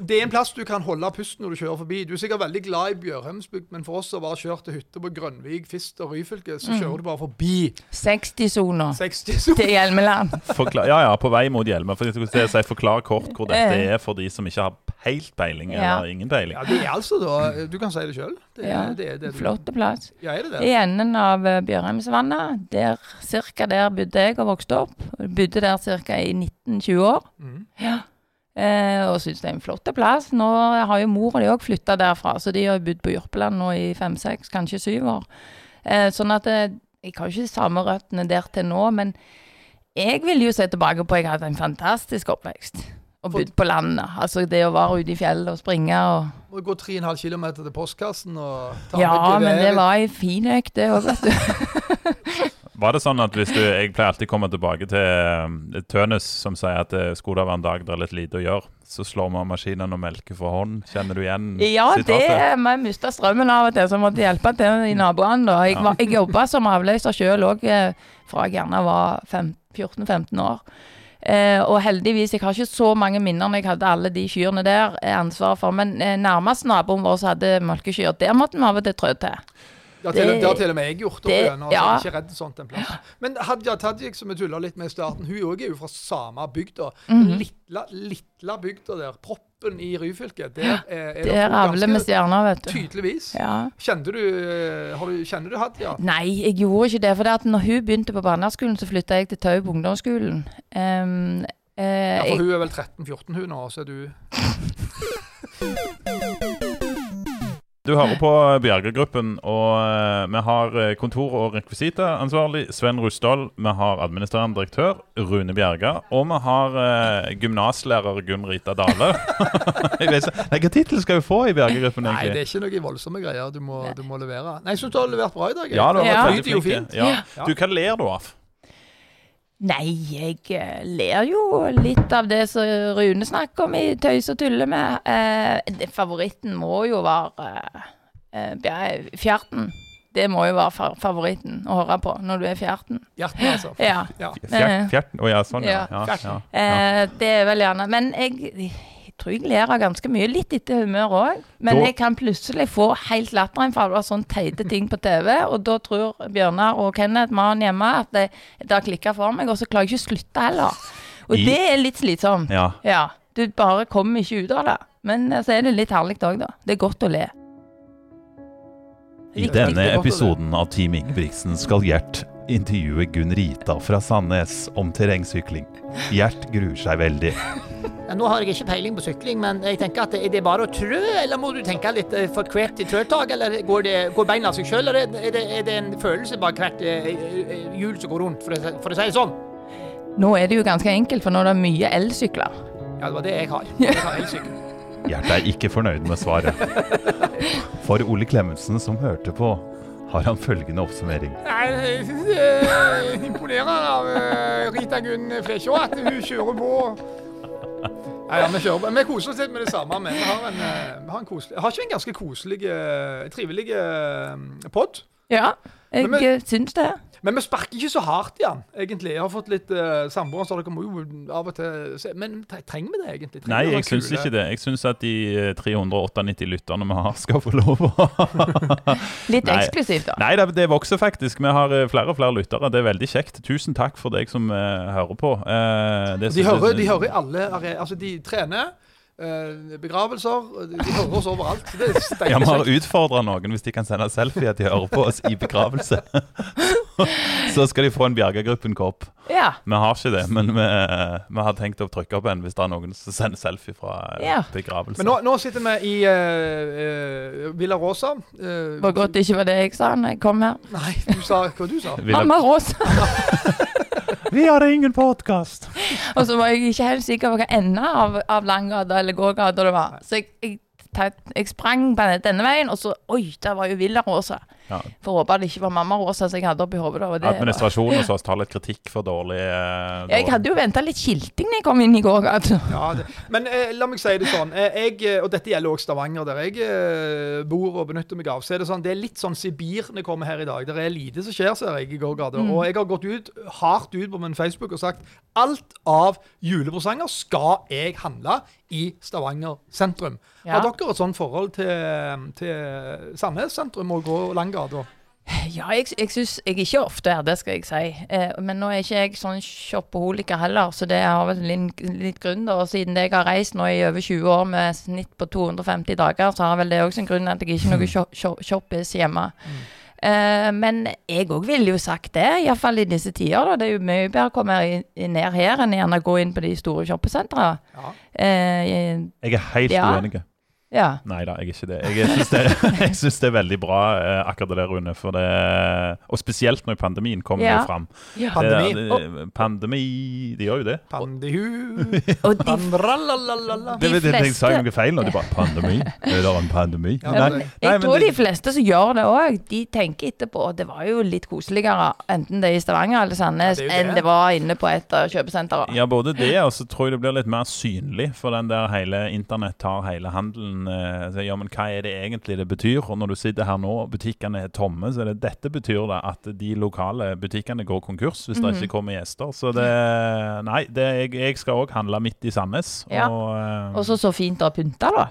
det er en plass du kan holde pusten når du kjører forbi. Du er sikkert veldig glad i Bjørheimsbygd, men for oss som bare har kjørt til hytte på Grønvik, Fist og Ryfylke, så Mm. kjører du bare forbi 60-sona 60 til Hjelmeland. Forklar, ja, ja, på vei mot Hjelme. For jeg si, Forklar kort hvor dette Eh. er for de som ikke har helt peiling, Ja. eller ingen peiling. Ja, det er altså da Du kan si det sjøl. Ja, det det du Flotte plass. Ja, er det det? I enden av eh, Bjørheimsvannet, der cirka der bodde jeg og vokste opp. Bodde der cirka i 19-20 år. Mm. Ja. Eh, og syns det er en flott plass. Nå har jo mor og de òg flytta derfra, så de har bodd på Jørpeland nå i fem-seks, kanskje syv år. Eh, sånn at eh, jeg har ikke de samme røttene der til nå, men jeg vil jo se tilbake på at jeg hadde en fantastisk oppvekst. Og bodd på landet. Altså det å være ute i fjellet og springe og Må gå 3,5 km til postkassen og ta Ja, med men det var ei fin økt, det òg, vet du. Var det sånn at hvis du Jeg pleier alltid å komme tilbake til eh, Tønes, som sier at det skulle det være en dag det er litt lite å gjøre. Så slår vi av maskinen og melker for hånd. Kjenner du igjen Ja, det sitatet? Vi mista strømmen av og til, så måtte hjelpe til i naboene. da. Jeg, ja. jeg jobba som avløser sjøl òg fra jeg gjerne var 14-15 år. Eh, og heldigvis, jeg har ikke så mange minner når jeg hadde alle de kyrne der ansvaret ansvar for. Men eh, nærmest naboen vår som hadde melkekyr, der måtte vi av og til trå til. Det har til, Det- det har til og med jeg gjort. det- altså, ja. Jeg er ikke redd sånt en plass. Men Hadia Tajik, som vi tulla litt med i starten, hun òg er jo fra samme bygda. Mm -hmm. Litla, litla bygda der. Proppen i Ryfylke. Der er, er Der avler vi stjerner, vet du. Tydeligvis. Ja. Kjenner du, eh, har du, kjenner du Hadia? Nei, jeg gjorde ikke det. For det at når hun begynte på barneskolen, så flytta jeg til Tau på ungdomsskolen. Um, uh, Ja, for jeg, hun er vel 13-14 hun nå, så er du Du hører på Bjergergruppen, og eh, vi har eh, kontor- og rekvisitansvarlig Sven Rusdal. Vi har administrerende direktør Rune Bjerga, og vi har uh, gymnaslærer Gunn Rita Dale. Hvilken tittel skal vi få i Bjergergruppen, Nei, det er ikke noen voldsomme greier du må, du må levere. Nei, jeg syns du har levert bra i dag. jeg. Ja, du har Ja. veldig flink. Ja. Du, hva ler du av? Nei, jeg eh, ler jo litt av det som Rune snakker om i Tøys og tulle med. Eh, favoritten må jo være eh, Fjerten. Det må jo være favoritten å høre på når du er fjerten. Fjerten, altså. Ja. Ja. Fjert, fjert, å ja, sånn, ja. Ja. ja. Eh, det er vel gjerne Men jeg tror jeg ler av ganske mye. Litt etter humør òg. Men Da- jeg kan plutselig få helt latterinfall av sånne teite ting på TV, og da tror Bjørnar og Kenneth, mannen hjemme, at det, det har klikka for meg, og så klarer jeg ikke å slutte heller. Og I- det er litt slitsomt. ja. Ja. Du bare kommer ikke ut av det. Men så er det litt herlig òg, da. Det er godt å le. I denne episoden av Team Ingebrigtsen skal Gjert intervjue Gunn Rita fra Sandnes om terrengsykling. Gjert gruer seg veldig. Ja, nå har jeg ikke peiling på sykling, men jeg tenker at er det bare å trø, eller må du tenke litt eh, for hvert trøtak, eller går, det, går beina av seg sjøl, eller er det, er det en følelse bak hvert eh, eh, hjul som går rundt, for å, for å si det sånn? Nå er det jo ganske enkelt, for nå er det mye elsykler. Ja, det var det jeg har. Jeg har elsykkel. Gjert er ikke fornøyd med svaret. For Ole Klemetsen, som hørte på, har han følgende oppsummering. Nei, jeg synes det er imponerende av Rita Gunn Flesjå at hun kjører på. Nei, ja, vi, kjører, vi koser oss litt med det samme. Men vi har, en, eh, vi har, en koselig, har ikke en ganske koselig, eh, trivelig eh, pod? Ja, jeg eh, syns det. Men vi sparker ikke så hardt i han, egentlig. Jeg har fått litt uh, samboere som dere må jo av og til se Men trenger vi det, egentlig? Trenger Nei, jeg syns ikke det. Jeg syns at de eh, 398 lytterne vi har, skal få lov å Litt Nei. eksklusivt, da. Nei, det, det vokser faktisk. Vi har eh, flere og flere lyttere. Det er veldig kjekt. Tusen takk for deg som uh, hører på. Uh, det De hører, de hører i alle are- Altså, de trener. Eh, begravelser. De hører oss overalt. så Det er Ja, Vi har utfordra noen hvis de kan sende selfie at de hører på oss i begravelse. Så skal de få en Bjergagruppen-kopp. Ja. Vi har ikke det, men vi, vi har tenkt å trykke opp en hvis det er noen som sender selfie fra eh, Ja. begravelse. Men nå, nå sitter vi i uh, Villa Rosa. Uh, Var godt det ikke var det jeg sa når jeg kom her. Nei, du sa hva du sa. Villa... Mamma Rosa. Vi har ingen podkast! Og så var jeg ikke helt sikker på hva enden av, av Langgata eller gågata det var. Så jeg, jeg, jeg sprang på denne veien, og så Oi, der var jo Villa Rosa. Ja. For å håpe det ikke var Mamma Rosa som jeg hadde oppi hodet. da, Administrasjonen hos oss tar litt kritikk for dårlig eh, Jeg hadde jo venta litt skilting når jeg kom inn i går Ja, det. Men eh, la meg si det sånn. Eh, jeg, eh, og dette gjelder også Stavanger, der jeg eh, bor og benytter meg av. Så er det sånn, det er litt sånn Sibir når jeg kommer her i dag. Det er lite som skjer, ser jeg, i gågata. Og jeg har gått ut, hardt ut på min Facebook og sagt alt av julepresanger skal jeg handle i Stavanger sentrum. Ja. Har dere et sånt forhold til, til Sandnes sentrum og gå da? Ja, jeg, jeg syns jeg ikke ofte er det, skal jeg si. Eh, men nå er ikke jeg sånn shopaholiker heller, så det har vel litt, litt grunn. da. Og siden jeg har reist nå i over 20 år med snitt på 250 dager, så har vel det også en grunn at jeg ikke er noe shop, shop, shoppis hjemme. Eh, men jeg òg ville jo sagt det, iallfall i disse tider. da. Det er jo mye bedre å komme ned her enn gjerne gå inn på de store shoppesentrene. Ja. Eh, Jeg er helt Ja. uenig. Ja. Nei da, jeg er ikke det. Jeg syns det, synes det er veldig bra, eh, akkurat det der, Rune. For det, og spesielt når pandemien kommer Ja. fram. ja. Pandemi. Det, det, pandemi De gjør jo det. Pandihu Og de vet jeg jeg sa noe feil nå. De bare Pandemi? Er det en pandemi? Ja, Nei, jeg nei, tror de fleste som gjør det òg, de tenker etterpå. Det var jo litt koseligere enten det er i Stavanger eller Sandnes enn det var inne på et av kjøpesentrene. Ja, både det, og så tror jeg det blir litt mer synlig. For den der hele internett tar hele handelen. Eh, Så, ja, men hva er det egentlig det betyr? Og når du sitter her nå, og butikkene er tomme, så er det dette betyr det at de lokale butikkene går konkurs hvis det ikke kommer gjester. Så det Nei, det, jeg, jeg skal òg handle midt i Sandnes. Ja. Og, eh, Og så så fint å pynte, da.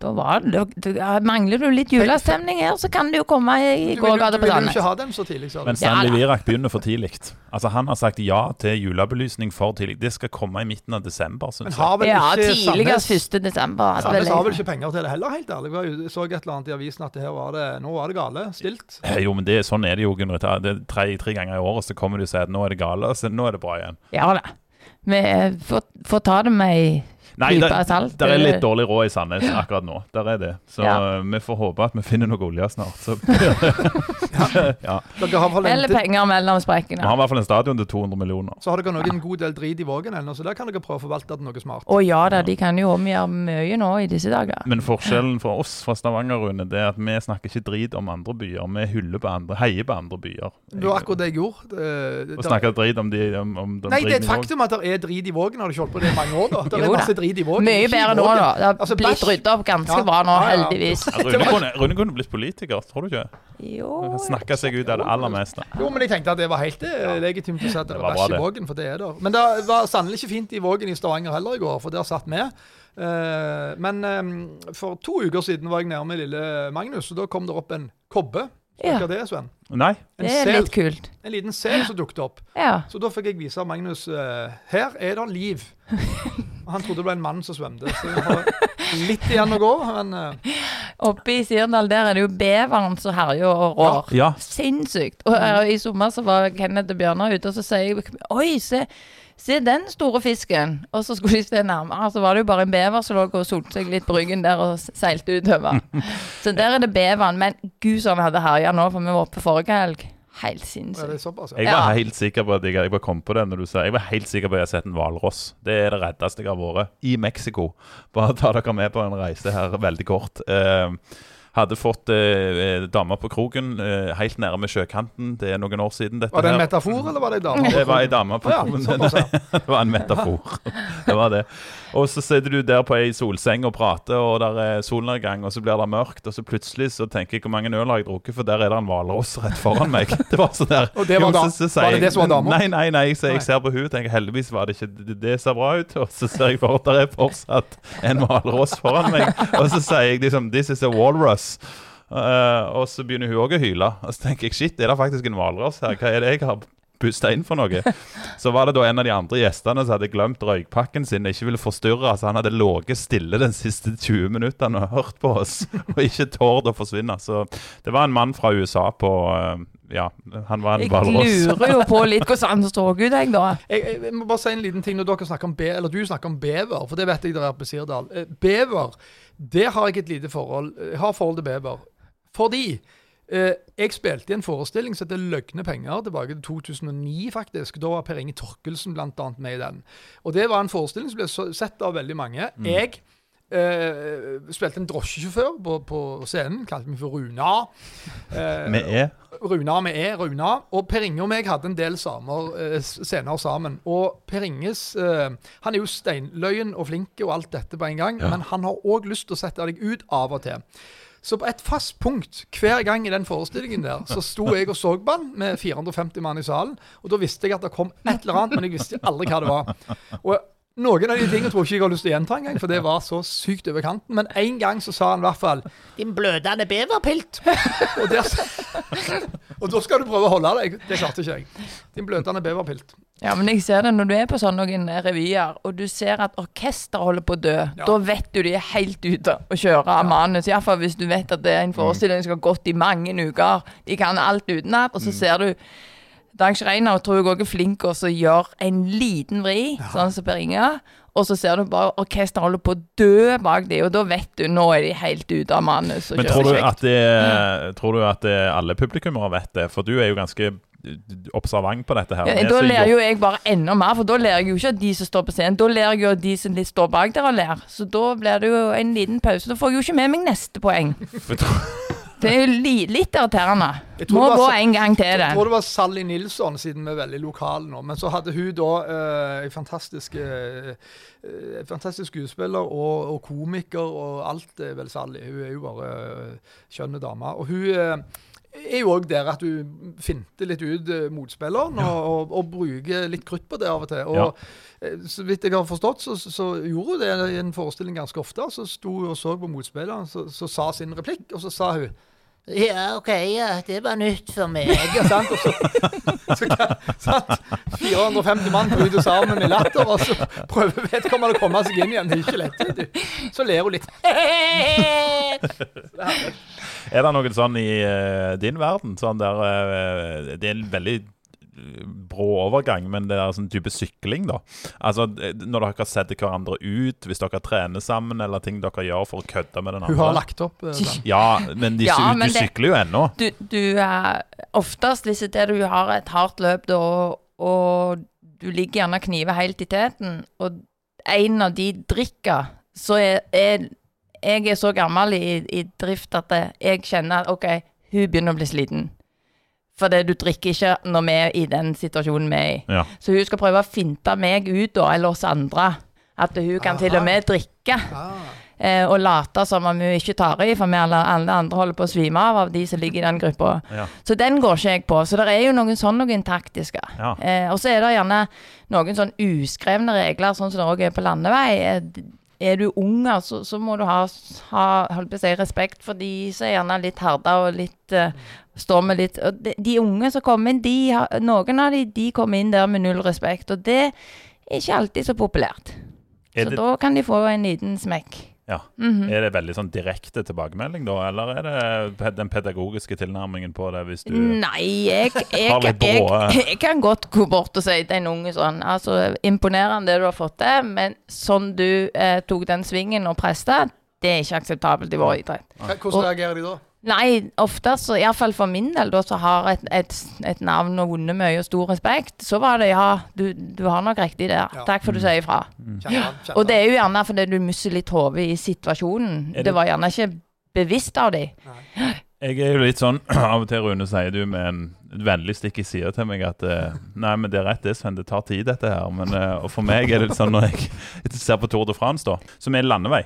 Da var det, da mangler du litt julestemning her, så kan det jo komme i Du gågata du på vil jo ikke ha dem så tidlig, sa du. Men Stanley Virak begynner for tidlig. Altså Han har sagt ja til julebelysning for tidlig. Det skal komme i midten av desember, Men syns jeg. har vel Ja, ikke tidligst Sandnes 1. desember. Altså, Sandnes har vel ikke penger til det heller, helt ærlig. Jeg så et eller annet i avisen at det her var det, nå var det gale. Stilt. Jo, men det, sånn er det jo. Gunnar. Det er tre, tre ganger i året så kommer du og sier at nå er det gale, og så nå er det bra igjen. Ja da. Vi får, får ta det med ei Nei, der, det er litt dårlig råd i Sandnes akkurat nå. Der er det. Så Ja. eh, vi får håpe at vi finner noe olje snart. Så ja. Dere har vel Eller penger mellom sprekkene. Vi har i hvert fall en stadion til 200 millioner. så har dere nok en god del drit i Vågen ennå, så der kan dere prøve å forvalte det noe smart. Å ja da, de kan jo omgjøre mye nå i disse dager. Men forskjellen for oss fra Stavanger Rune, det er at vi snakker ikke drit om andre byer. Vi hyller på andre, heier på andre byer. Det var akkurat det jeg gjorde. Det- Og det- snakker drit om, de, om, om Nei, det er et faktum at det er drit i Vågen. Har du ikke holdt på det i mange år, da? Det er masse drit i Vågen. Mye bedre nå, da. Det har Altså, blitt rydda opp ganske Ja. bra nå, Ja, ja, ja. heldigvis. Ja, Rune kunne, Rune kunne blitt politiker, tror du ikke? Jo Snakka seg ut av det aller meste. Jo, men jeg tenkte at det var helt eh, legitimt å si at det Det var bæsj i. Vågen, for det er det. Men det var sannelig ikke fint i Vågen i Stavanger heller i går, for der satt vi. Eh, men eh, for to uker siden var jeg nede med lille Magnus, og da kom det opp en kobbe. Ja. Det, Sven? Nei. En Det er sel. litt kult. En liten sel som dukket opp. Ja. Så da fikk jeg vise Magnus eh, her er det liv. Og han trodde det var en mann som svømte, så vi har litt igjen å gå. Men uh. Oppe i Sirdal der er det jo beveren som herjer og rår. Ja. Sinnssykt. Og eh, i sommer så var Kenneth og Bjørnar ute, og så sier jeg Oi, se, se den store fisken. Og så skulle de se nærmere, så var det jo bare en bever som lå og solte seg litt på ryggen der og seilte utover. Så der er det beveren. Men gud som han hadde herja nå, for vi var oppe forrige helg. Helt sinnssykt. såpass? Jeg var helt sikker på at jeg, jeg bare kom på det når du sa Jeg var helt sikker på at jeg har sett en hvalross. Det er det reddeste jeg har vært. I Mexico. Bare ta dere med på en reise her veldig kort. Eh, hadde fått eh, dama på kroken eh, helt nærme sjøkanten. Det er noen år siden. dette Var det en her. metafor, eller var det en dame? Det var ei dame på ja, kroken. ja. Det var en metafor. Det var det. Og så sitter du der på ei solseng og prater, og der er solnedgang, og så blir det mørkt, og så plutselig så tenker jeg hvor mange øl har jeg drukket, for der er det en hvalross rett foran meg. Det var sånn der. Og det var Jo, da- så- så var det det som var dama? Nei, nei, nei. Så jeg ser på henne tenker heldigvis var det ikke det, det ser bra ut. Og så ser jeg for at det er fortsatt en hvalross foran meg, og så sier jeg liksom This is a walrus. Eh, og så begynner hun òg å hyle. Og så tenker jeg shit, er det faktisk en hvalross her? Hva er det jeg har pusta inn for noe? Så var det da en av de andre gjestene som hadde glemt røykpakken sin og ikke ville forstyrre. Så han hadde ligget stille den siste 20 minuttene og hørt på oss, og ikke tord å forsvinne. Så det var en mann fra USA på eh, Ja, han var en Jeg lurer jo på litt hvordan han så ut, jeg, da. Jeg, jeg, må bare si en liten ting når dere snakker om be, eller du snakker om bever, for det vet jeg dere er på Sirdal. Eh, Bever, det har jeg et lite forhold Jeg har forhold til bever. Fordi jeg spilte i en forestilling som heter 'Løgne penger' tilbake til 2009, faktisk. Da var Per Inge Torkelsen bl.a. med i den. Og det var en forestilling som ble sett av veldig mange. Jeg eh, spilte en drosjesjåfør på, på scenen, kalte meg for Runa. Eh, med E? Runa med E, Runa. Og Per Inge og meg hadde en del samer, eh, scener sammen. Og Per Inges eh, Han er jo steinløyen og flink og alt dette på en gang, men han har òg lyst til å sette deg ut av og til. Så på et fast punkt hver gang i den forestillingen der, så sto jeg og så på den med 450 mann i salen. Og da visste jeg at det kom et eller annet, men jeg visste aldri hva det var. Og noen av de tingene tror jeg ikke jeg har lyst til å gjenta engang, for det var så sykt over kanten. Men en gang så sa han i hvert fall Din blødende beverpilt. og, der, og da skal du prøve å holde deg. Det klarte ikke jeg. Din blødende beverpilt. Ja, men jeg ser det når du er på sånne noen revyer, og du ser at orkester holder på å dø. Ja. Da vet du de er helt ute å kjøre av manus. Iallfall hvis du vet at det er en forestilling som har gått i mange uker. De kan alt utenat, og så ser du Dag Schreiner tror jeg òg er flink til å gjøre en liten vri, sånn som Per Inge. Og så ser du bare orkesteret holder på å dø bak dem, og da vet du nå er de helt ute av manus. Men tror du, det, tror du at det, alle publikummere vet det? For du er jo ganske observant på dette her. Ja, da ler jo jeg bare enda mer, for da ler jeg jo ikke av de som står på scenen. Da ler jeg jo av de som litt står bak der og ler. Så da blir det jo en liten pause. Da får jeg jo ikke med meg neste poeng. Det er jo li litt irriterende. Må var gå en gang til det. Jeg tror det var Sally Nilsson, siden vi er veldig lokale nå. Men så hadde hun da uh, en fantastisk, eh, eh, fantastisk skuespiller og, og komiker og alt er vel Sally. Hun er jo bare uh, skjønne dame. Og hun eh, er jo òg der at du finter litt ut eh, motspilleren og, og, og bruker litt krutt på det av og til. Og Ja. eh, så vidt jeg har forstått, så, så gjorde hun det i en forestilling ganske ofte. Så sto hun og så på motspilleren, så, så sa sin replikk, og så sa hun Ja, OK, ja, det var nytt for meg. ja, sant? Og så, så sant? 450 mann bryter sammen i latter, og så prøver vedkommende å komme seg inn igjen. Det er ikke lett. du. Så ler hun litt. Er det noen sånn i eh, din verden? Sånn der eh, Det er en veldig eh, brå overgang, men det er sånn type sykling, da. Altså, eh, Når dere setter hverandre ut, hvis dere trener sammen, eller ting dere gjør for å kødde med den andre. Hun har lagt opp. eh. Ja, men, de, Ja, sy- men du det- sykler jo ennå. Du, du er oftest hvis det er du har et hardt løp da, og, og du ligger gjerne og kniver helt i teten, og en av de drikker, så er, er jeg er så gammel i, i drift at jeg kjenner at OK, hun begynner å bli sliten. For det, du drikker ikke når vi er i den situasjonen vi er i. Ja. Så hun skal prøve å finte meg ut, da, eller oss andre. At hun kan til og med drikke. Ah. Eh, og late som om hun ikke tar i, for vi alle, alle andre holder på å svime av av de som ligger i den gruppa. Ja. Så den går ikke jeg på. Så det er jo noen sånn noen taktiske. Ja. Eh, og så er det gjerne noen sånn uskrevne regler, sånn som det òg er på landevei. Er du ung, altså, så må du ha, ha si, respekt for de som er gjerne litt herda og litt uh, Står med litt og de, de unge som kommer inn, de noen av de, de kommer inn der med null respekt. Og det er ikke alltid så populært. Det, Så da kan de få en liten smekk. Ja. Mhm. er det veldig sånn direkte tilbakemelding, da? Eller er det den pedagogiske tilnærmingen på det, hvis du Nei, jeg, jeg, Har litt jeg, jeg, kan godt gå bort og si til en unge sånn Altså, imponerende det du har fått til, men sånn du eh, tok den svingen og presta, det er ikke akseptabelt i vår idrett. Hvordan reagerer de da? Nei, ofte, så iallfall for min del, da, som har et, et, et navn og vunnet mye og stor respekt, så var det ja, du, du har nok riktig der. Ja. Takk for at du sier ifra. Kjenner Og det er jo gjerne fordi du mister litt hodet i situasjonen. Det- Det var gjerne ikke bevisst av de. Jeg er jo litt sånn Av og til, Rune, sier du med en vennlig stikk i sida til meg at eh, Nei, men det er rett, det, Sven. Det tar tid, dette her. Men, eh, og for meg er det litt sånn når jeg ser på Tour de France, da, som er landevei,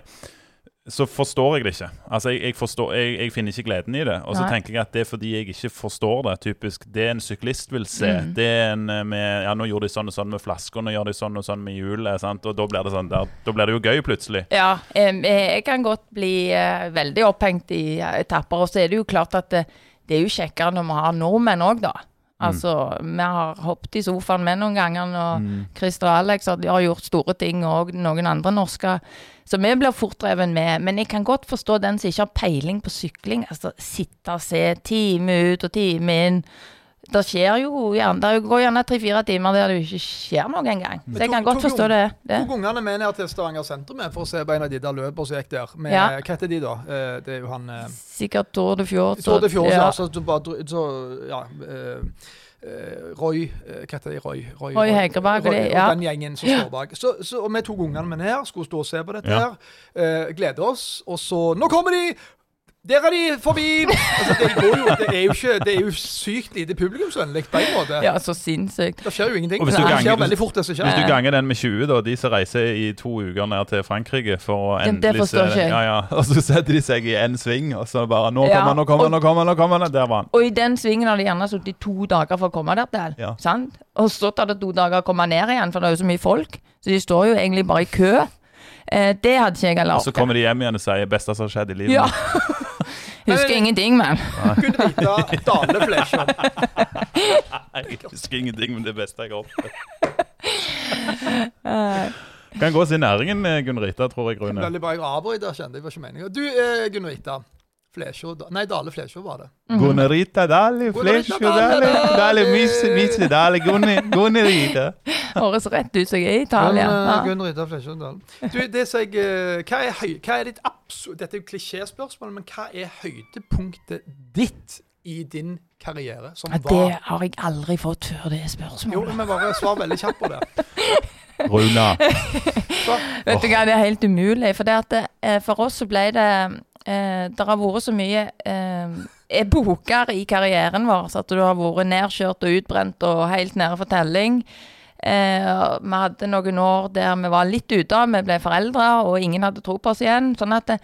så forstår jeg det ikke. Altså, jeg, jeg, forstår, jeg, jeg finner ikke gleden i det. Og så Nei. tenker jeg at det er fordi jeg ikke forstår det. Typisk det en syklist vil se. Mm. Det er en eh, med Ja, nå gjorde de sånn og sånn med flasker, nå gjør de sånn og sånn med hjulet. Og da blir det sånn der, Da blir det jo gøy, plutselig. Ja, eh, jeg kan godt bli eh, veldig opphengt i eh, etapper. Og så er det jo klart at det, det er jo kjekkere når vi har nordmenn òg, da. Altså, vi har hoppet i sofaen med noen ganger når Christer og Alex har, gjort store ting, og noen andre norske. Så vi blir fort med. Men jeg kan godt forstå den som ikke har peiling på sykling. Altså, sitte og se time ut og time inn. Det skjer jo gjerne, det går gjerne tre-fire timer der det ikke skjer noe engang. Så jeg kan godt forstå det. det. Tok ungene med ned til Stavanger sentrum for å se på en av de der løpene som gikk der. Med, Ja. Hva heter de, da? Eh, Det er jo han eh, Sikkert Tour de Fjord. Tour de Fjord, ja. Så, så, så ja eh, eh, Roy eh, Hva heter de? Roy, Roy, Roy Hegerberg Roy, og ja. den gjengen som står bak. Så, så, og vi tok ungene med ned, skulle stå og se på dette Ja. her. Eh, glede oss. Og så Nå kommer de! Der er de forbi! Altså, det, går jo, det, er jo ikke, det er jo sykt lite publikumsvennlig på en måte. Ja, så sinnssykt. Det skjer jo ingenting. Og hvis du skjer ganger- veldig fort, det som Hvis du ganger den med 20, da, de som reiser i to uker ned til Frankrike for å Det- det endelig forstår ikke jeg. ja, ja. Og så setter de seg i en sving, og så bare Nå kommer han, nå kommer han, nå kommer han, nå kommer han. Der var han. Og i den svingen har de gjerne sittet i to dager for å komme der til. Ja. Sant? Og så tar det to dager å komme ned igjen, for det er jo så mye folk. Så de står jo egentlig bare i kø. Eh, det hadde ikke jeg heller Og så kommer de hjem igjen og sier 'beste som har skjedd i livet'. Ja. mitt». Husker ingenting, men. Kunne vite daleflesjer. Jeg husker ingenting, men det beste jeg har opplevd. Kan gå sin næringen, eh, Gunn Rita, tror jeg, Rune. Veldig bra. Jeg avbryter, kjente jeg var ikke meninga. Du, eh, Gunn Rita. Flesjå Nei, Dale Flesjå var det. Gunnerita Dale Gunnerita Dale Dale Misse, Misse Dali, Gunnerita. Høres rett ut som jeg er i Italia. Gunn, Rydda. Du, det som jeg eh, Hva er, høy, hva er ditt absolutt Dette er jo klisjéspørsmål, men hva er høydepunktet ditt i din karriere som Ja, var Det har jeg aldri fått før det Jo, spørsmålet. men bare svar veldig kjapt på det. Runa. Vet du hva, det er helt umulig. For, det at det, eh, for oss så ble det eh, Det har vært så mye eh, epoker i karrieren vår. Så at du har vært nedkjørt og utbrent og helt nede for telling. Eh, vi hadde noen år der vi var litt ute, vi ble foreldre, og ingen hadde tro på oss igjen. Sånn at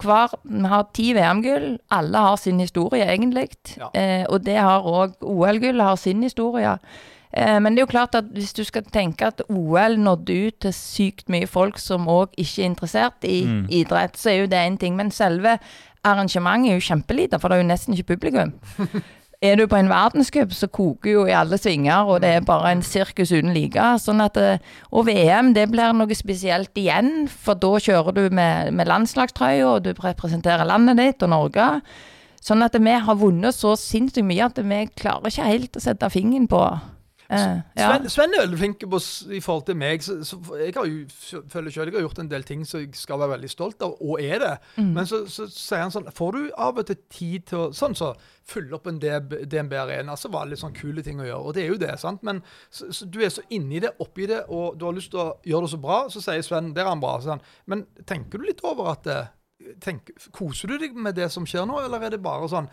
hver Vi har ti VM-gull. Alle har sin historie, egentlig. Ja. Eh, og det har òg OL-gull har sin historie. Eh, men det er jo klart at hvis du skal tenke at OL nådde ut til sykt mye folk som òg ikke er interessert i Mm. idrett, så er jo det én ting. Men selve arrangementet er jo kjempelite, for det er jo nesten ikke publikum. Er du på en verdenscup, så koker jo i alle svinger, og det er bare en sirkus uten like. Sånn at, eh, og VM det blir noe spesielt igjen, for da kjører du med, med landslagstrøya, og du representerer landet ditt og Norge. Sånn at vi har vunnet så sinnssykt mye at vi klarer ikke helt å sette fingeren på eh, ja. Sven, Sven er veldig flink på, i forhold til meg. Så, så jeg har jo, føler selv jeg har gjort en del ting som jeg skal være veldig stolt av, og er det. Mm. Men så, så sier han sånn Får du av og til tid til å Sånn så fylle opp en DNB Arena, så var det litt sånn kule ting å gjøre. Og det er jo det, sant. Men så, så du er så inni det, oppi det, og du har lyst til å gjøre det så bra, så sier Sven Der er han bra. Sånn. Men tenker du litt over at eh, tenk, Koser du deg med det som skjer nå, eller er det bare sånn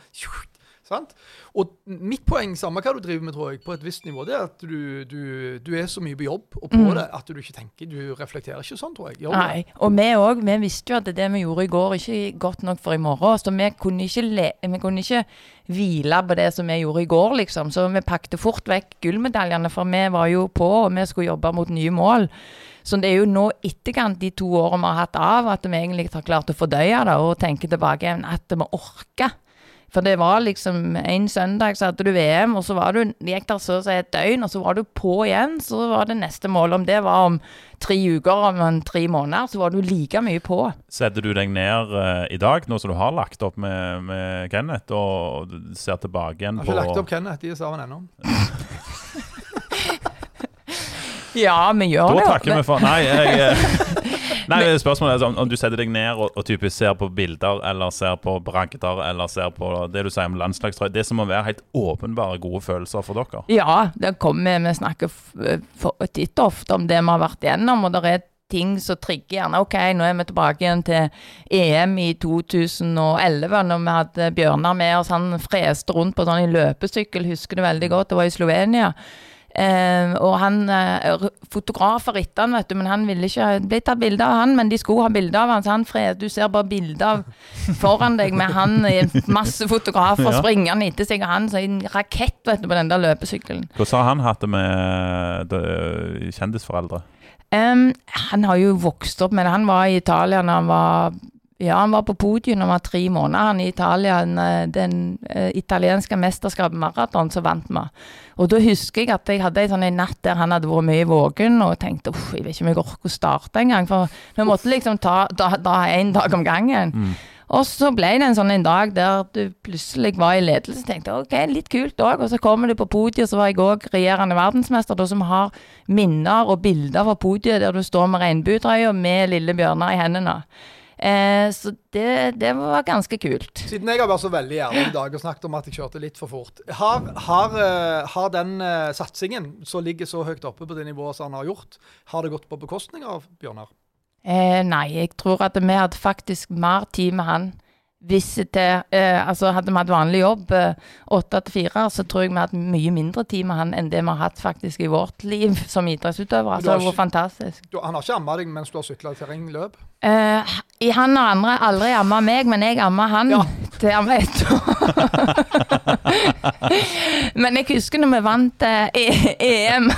Sant? Og mitt poeng, samme hva du driver med, tror jeg, på et visst nivå, det er at du, du, du er så mye på jobb og på Mm. det at du ikke tenker Du reflekterer ikke sånn, tror jeg. Jobber. Nei. Og vi òg, vi visste jo at det vi gjorde i går, ikke er godt nok for i morgen. Så vi kunne le vi kunne ikke hvile på det som vi gjorde i går, liksom. Så vi pakket fort vekk gullmedaljene, for vi var jo på, og vi skulle jobbe mot nye mål. Så det er jo nå etterkant de to årene vi har hatt av, at vi egentlig har klart å fordøye det og tenke tilbake at vi orker. For det var liksom en søndag så hadde du VM, og så var du, gikk der så å si et døgn, og så var du på igjen. Så var det neste mål. Om det var om tre uker, om en tre måneder, så var du like mye på. Setter du deg ned uh, i dag, nå som du har lagt opp med, med Kenneth, og ser tilbake igjen Jeg på har ikke lagt opp Kenneth, de er sammen ennå. Ja, vi gjør Da det. Da takker vi for Nei, jeg Nei, spørsmålet er sånn, om, du setter deg ned og, og typisk ser på bilder, eller ser på bragder, eller ser på det du sier om landslagstrøye. Det som må være helt åpenbare gode følelser for dere. Ja, det kommer vi snakker titt og ofte om det vi har vært igjennom, og det er ting som trigger gjerne. OK, nå er vi tilbake igjen til EM i 2011, når vi hadde Bjørnar med oss. Han freste rundt på sånn i løpesykkel, husker du veldig godt. Det var i Slovenia. Eh, og han eh, fotografer etter han, vet du, men han ville ikke bli tatt bilde av han, men de skulle ha bilde av han, så han fred, du ser bare bilde av foran deg med han i masse fotografer Ja. springende etter seg, og han så en rakett, vet du, på den der løpesykkelen. Hvordan har han hatt det med kjendisforeldre? Um, han har jo vokst opp med det. Han var i Italia da han var ja, han var på podium når han var tre måneder. Han i Italia, den, eh, den eh, italienske mesterskapet maraton, som vant vi. Og da husker jeg at jeg hadde en sånn en natt der han hadde vært mye våken, og tenkte uff, jeg vet ikke om jeg orker å starte engang. For vi måtte liksom ta, ta, ta en dag om gangen. Og så ble det en sånn en dag der du plutselig var i ledelse. og tenkte ok, litt kult òg. Og så kommer du på podiet, så var jeg òg regjerende verdensmester, da, som har minner og bilder fra podiet der du står med regnbuetrøya med lille bjørner i hendene. Eh, så det, det var ganske kult. Siden jeg har vært så veldig ærlig i dag og snakket om at jeg kjørte litt for fort, har, har, eh, har den uh, satsingen som ligger så høyt oppe på det nivået som han har gjort, har det gått på bekostning av Bjørnar? Eh, nei, jeg tror at vi hadde faktisk mer tid med han. Hvis det, eh, altså Hadde vi hatt vanlig jobb, eh, åtte til fire, så tror jeg vi hadde mye mindre tid med han enn det vi har hatt faktisk i vårt liv som idrettsutøvere. Men du Så har det har vært fantastisk. Du, han har ikke amma deg mens du har sykla terrengløp? Eh, han og andre aldri amma meg, men jeg amma han Ja. til han var ett år. men jeg husker når vi vant eh, e EM.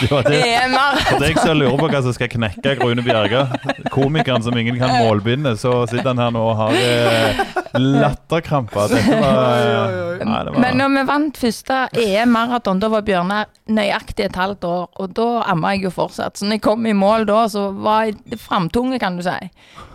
Det var det. EM-er. For deg som lurer på hva som skal knekke Rune Bjerga, komikeren som ingen kan målbinde, så sitter han her nå og har eh, latterkramper. Men når vi vant første EM-maraton, da var Bjørnar nøyaktig et halvt år, og da amma jeg jo fortsatt. Så når jeg kom i mål da, så var jeg det framtunge, kan du si.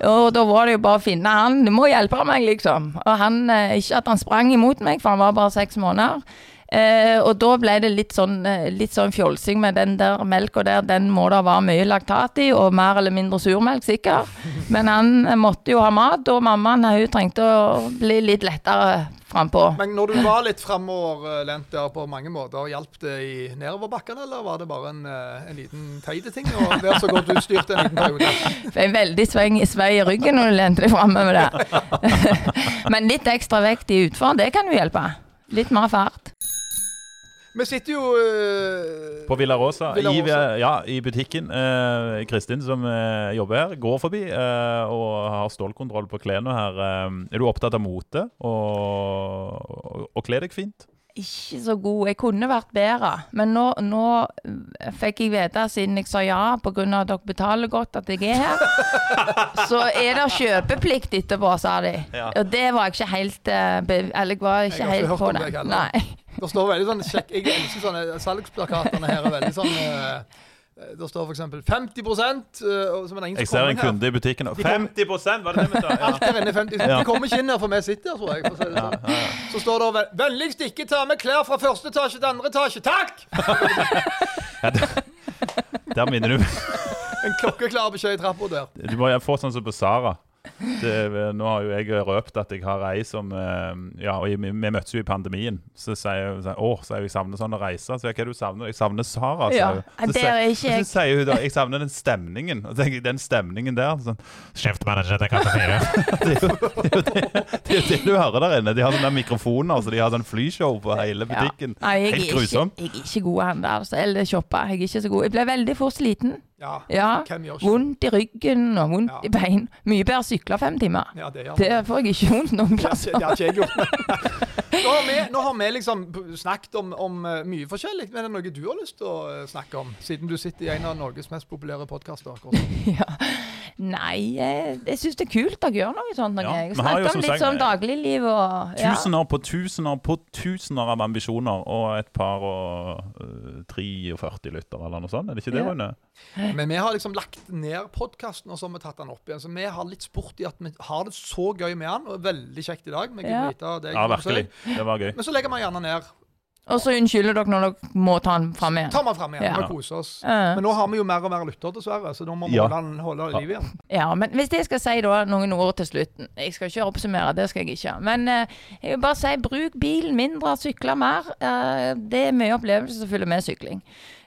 Og da var det jo bare å finne han. Du må hjelpe meg, liksom. Og han, eh, ikke at han sprang imot meg, for han var bare seks måneder. Eh, og da ble det litt sånn, eh, litt sånn fjolsing med den der melka der. Den må det være mye laktat i, og mer eller mindre surmelk, sikkert. Men han eh, måtte jo ha mat, og mammaen eh, hun trengte å bli litt lettere frampå. Men når du var litt framoverlent der på mange måter, hjalp det i nedoverbakkene, eller var det bare en, en liten teite ting å være så godt utstyrt en liten periode? Jeg er veldig sveng, svei i ryggen når du lente deg framover der. Men litt ekstra vekt i utfor, det kan jo hjelpe. Litt mer fart. Vi sitter jo uh, På Villa Rosa, Villa I, ja, i butikken. Uh, Kristin som uh, jobber her, går forbi og har stålkontroll på klærne her. Er du opptatt av mote og, og, og kle deg fint? Ikke så god. Jeg kunne vært bedre. Men nå, nå fikk jeg vite, siden jeg sa ja pga. at dere betaler godt at jeg er her, så er det kjøpeplikt etterpå, sa de. Ja. Og det var jeg ikke helt be Eller jeg var ikke ikke helt på det. Nei. Det står veldig sånn sjekk, Jeg elsker sånne salgsplakatene her. er veldig sånn eh, Det står f.eks. 50 uh, som Jeg ser en her. kunde i butikken. og 50 var det det vi sa? Ja. Alt her inne 50 De kommer ikke inn her, for vi sitter her, tror jeg. For å si det sånn. Så står det over 'Vennligst ikke ta med klær fra første etasje til andre etasje'. Takk! Der minner du En klokkeklar beskjed i trappa der. Du må få sånn som på Sara. Det, nå har jo jeg røpt at jeg har ei som eh, Ja, og vi, møttes jo i pandemien. Så sier hun sånn, å, jeg, savner sånn å reise. Så jeg, hva er det du savner? Jeg savner Sara, Ja, hun. Så, det er ikke jeg. så sier hun da jeg savner den stemningen. Og tenker jeg, den stemningen der sånn, Kjeftmanager til kassa fire. det, er jo- det, er jo det, det er det du hører der inne. De har sånne mikrofoner, så de har sånn flyshow på hele Ja. butikken. Nei, jeg, Helt grusom. ikke, jeg er ikke god å handle, altså. Eller shoppe. Jeg er ikke så god. Jeg ble veldig fort sliten. Ja. Ja. Vondt i ryggen og vondt Ja. i bein. Mye bedre å sykle fem timer. Ja, det Det får jeg ikke vondt noen plasser. det har ikke jeg gjort. Nå har vi, nå har vi liksom snakket om, om eh, mye forskjellig. Men er det noe du har lyst til å eh, snakke om? Siden du sitter i en av Norges mest populære podkaster. Ja. Nei, jeg, jeg syns det er kult å gjøre noe sånt. Noe. Ja, jeg snakker om litt sånn dagligliv og ja. Tusener på tusener på tusener av ambisjoner og et par og øh, 43 lytter, eller noe sånt. Er det ikke det, Ja. Rune? Men vi har liksom lagt ned podkasten, og så har vi tatt den opp igjen. Så vi har litt sport i at vi har det så gøy med den, og veldig kjekt i dag. med Ja. Gunn-Rita og deg Ja, virkelig. Det var gøy. Men så legger vi gjerne ned. Og så unnskylder dere når dere må ta den fram igjen. Ta den fram igjen Ja. og kose oss. Men nå har vi jo mer og mer lytter, dessverre, så nå må vi Ja. holde holde liv igjen. Ja, men hvis jeg skal si da noen ord til slutten Jeg skal ikke oppsummere, det skal jeg ikke. Men eh, jeg vil bare si bruk bilen mindre, sykle mer. Eh, det er mye opplevelse som følger med sykling.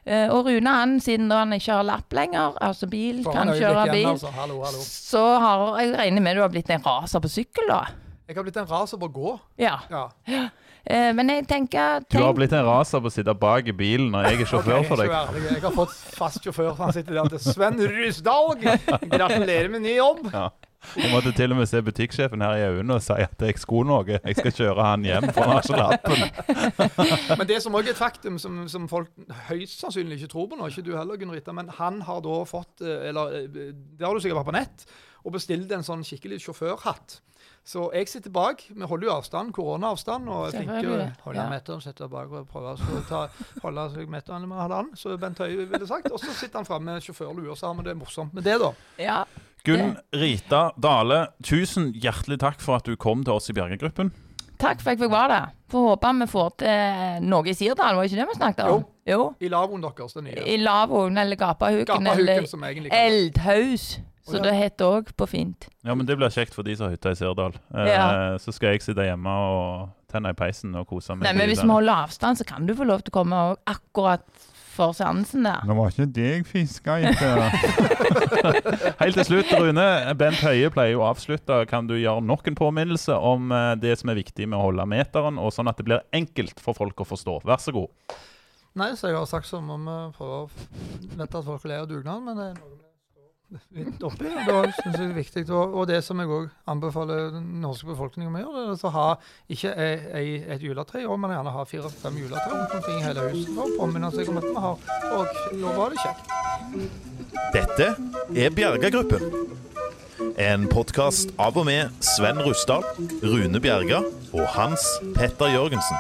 Uh, og Rune, han, siden da han ikke har lapp lenger, altså bil, For kan kjøre bil, igjen, altså. Hallo, hallo. så har jeg regner med du har blitt en raser på sykkel, da. Jeg har blitt en raser på å gå. Ja. Ja. Eh, men jeg tenker Du har blitt en raser på å sitte bak i bilen når jeg er sjåfør okay, for deg. Jeg har fått fast sjåfør. Han sitter der til Sven Rusdalg. Gratulerer med ny jobb. Ja. Jeg måtte til og med se butikksjefen her i øynene og si at jeg skulle noe. Jeg skal kjøre han hjem, for han har ikke lappen. Men det som også er et faktum, som, som folk høyst sannsynlig ikke tror på nå, ikke du heller, Gunn Rita, men han har da fått eh, Eller eh, det har du sikkert vært på nett, og bestilt en sånn skikkelig sjåførhatt. Så jeg sitter bak. Vi holder jo avstand, koronaavstand, og er flinke å holde ja. meteren, sitte bak og prøve å ta, holde seg meteren med halvannen, som Bent Høie ville sagt. Og så sitter han framme med sjåførlue, så har vi det morsomt med det, da. ja, Gunn Rita Dale, tusen hjertelig takk for at du kom til oss i Bjergegruppen. Takk for at jeg fikk være der. Får håpe vi får til noe i Sirdal, var det ikke det vi snakket om? Jo. I lavvoen deres, det nye. I lavvoen eller Gapahuken Gapahuken, eller som jeg egentlig. Eldhaus, Å, som ja. det heter òg på fint. Ja, men Det blir kjekt for de som har hytte i Sirdal. Eh, Ja. Så skal jeg sitte hjemme og tenne i peisen og kose meg. Nei, men hvis vi holder avstand, så kan du få lov til å komme akkurat for seansen der. Det var ikke det jeg fiska etter. Helt til slutt, Rune. Bent Høie pleier jo å avslutte. Kan du gjøre nok en påminnelse om eh, det som er viktig med å holde meteren, og sånn at det blir enkelt for folk å forstå? Vær så god. Nei, så jeg har sagt som om vi prøver å lette at folk ler av dugnaden, men det er noe litt oppi. Da syns jeg det er viktig. Og, og det som jeg òg anbefaler den norske befolkningen å gjøre, er å ha ikke ei, ei, et juletre i år, men gjerne ha fire-fem juletre rundt omkring i hele huset for å påminne seg om at vi har Og nå var det kjekt. Dette er Bjerga-gruppen. En podkast av og med Sven Rusdal, Rune Bjerga og Hans Petter Jørgensen.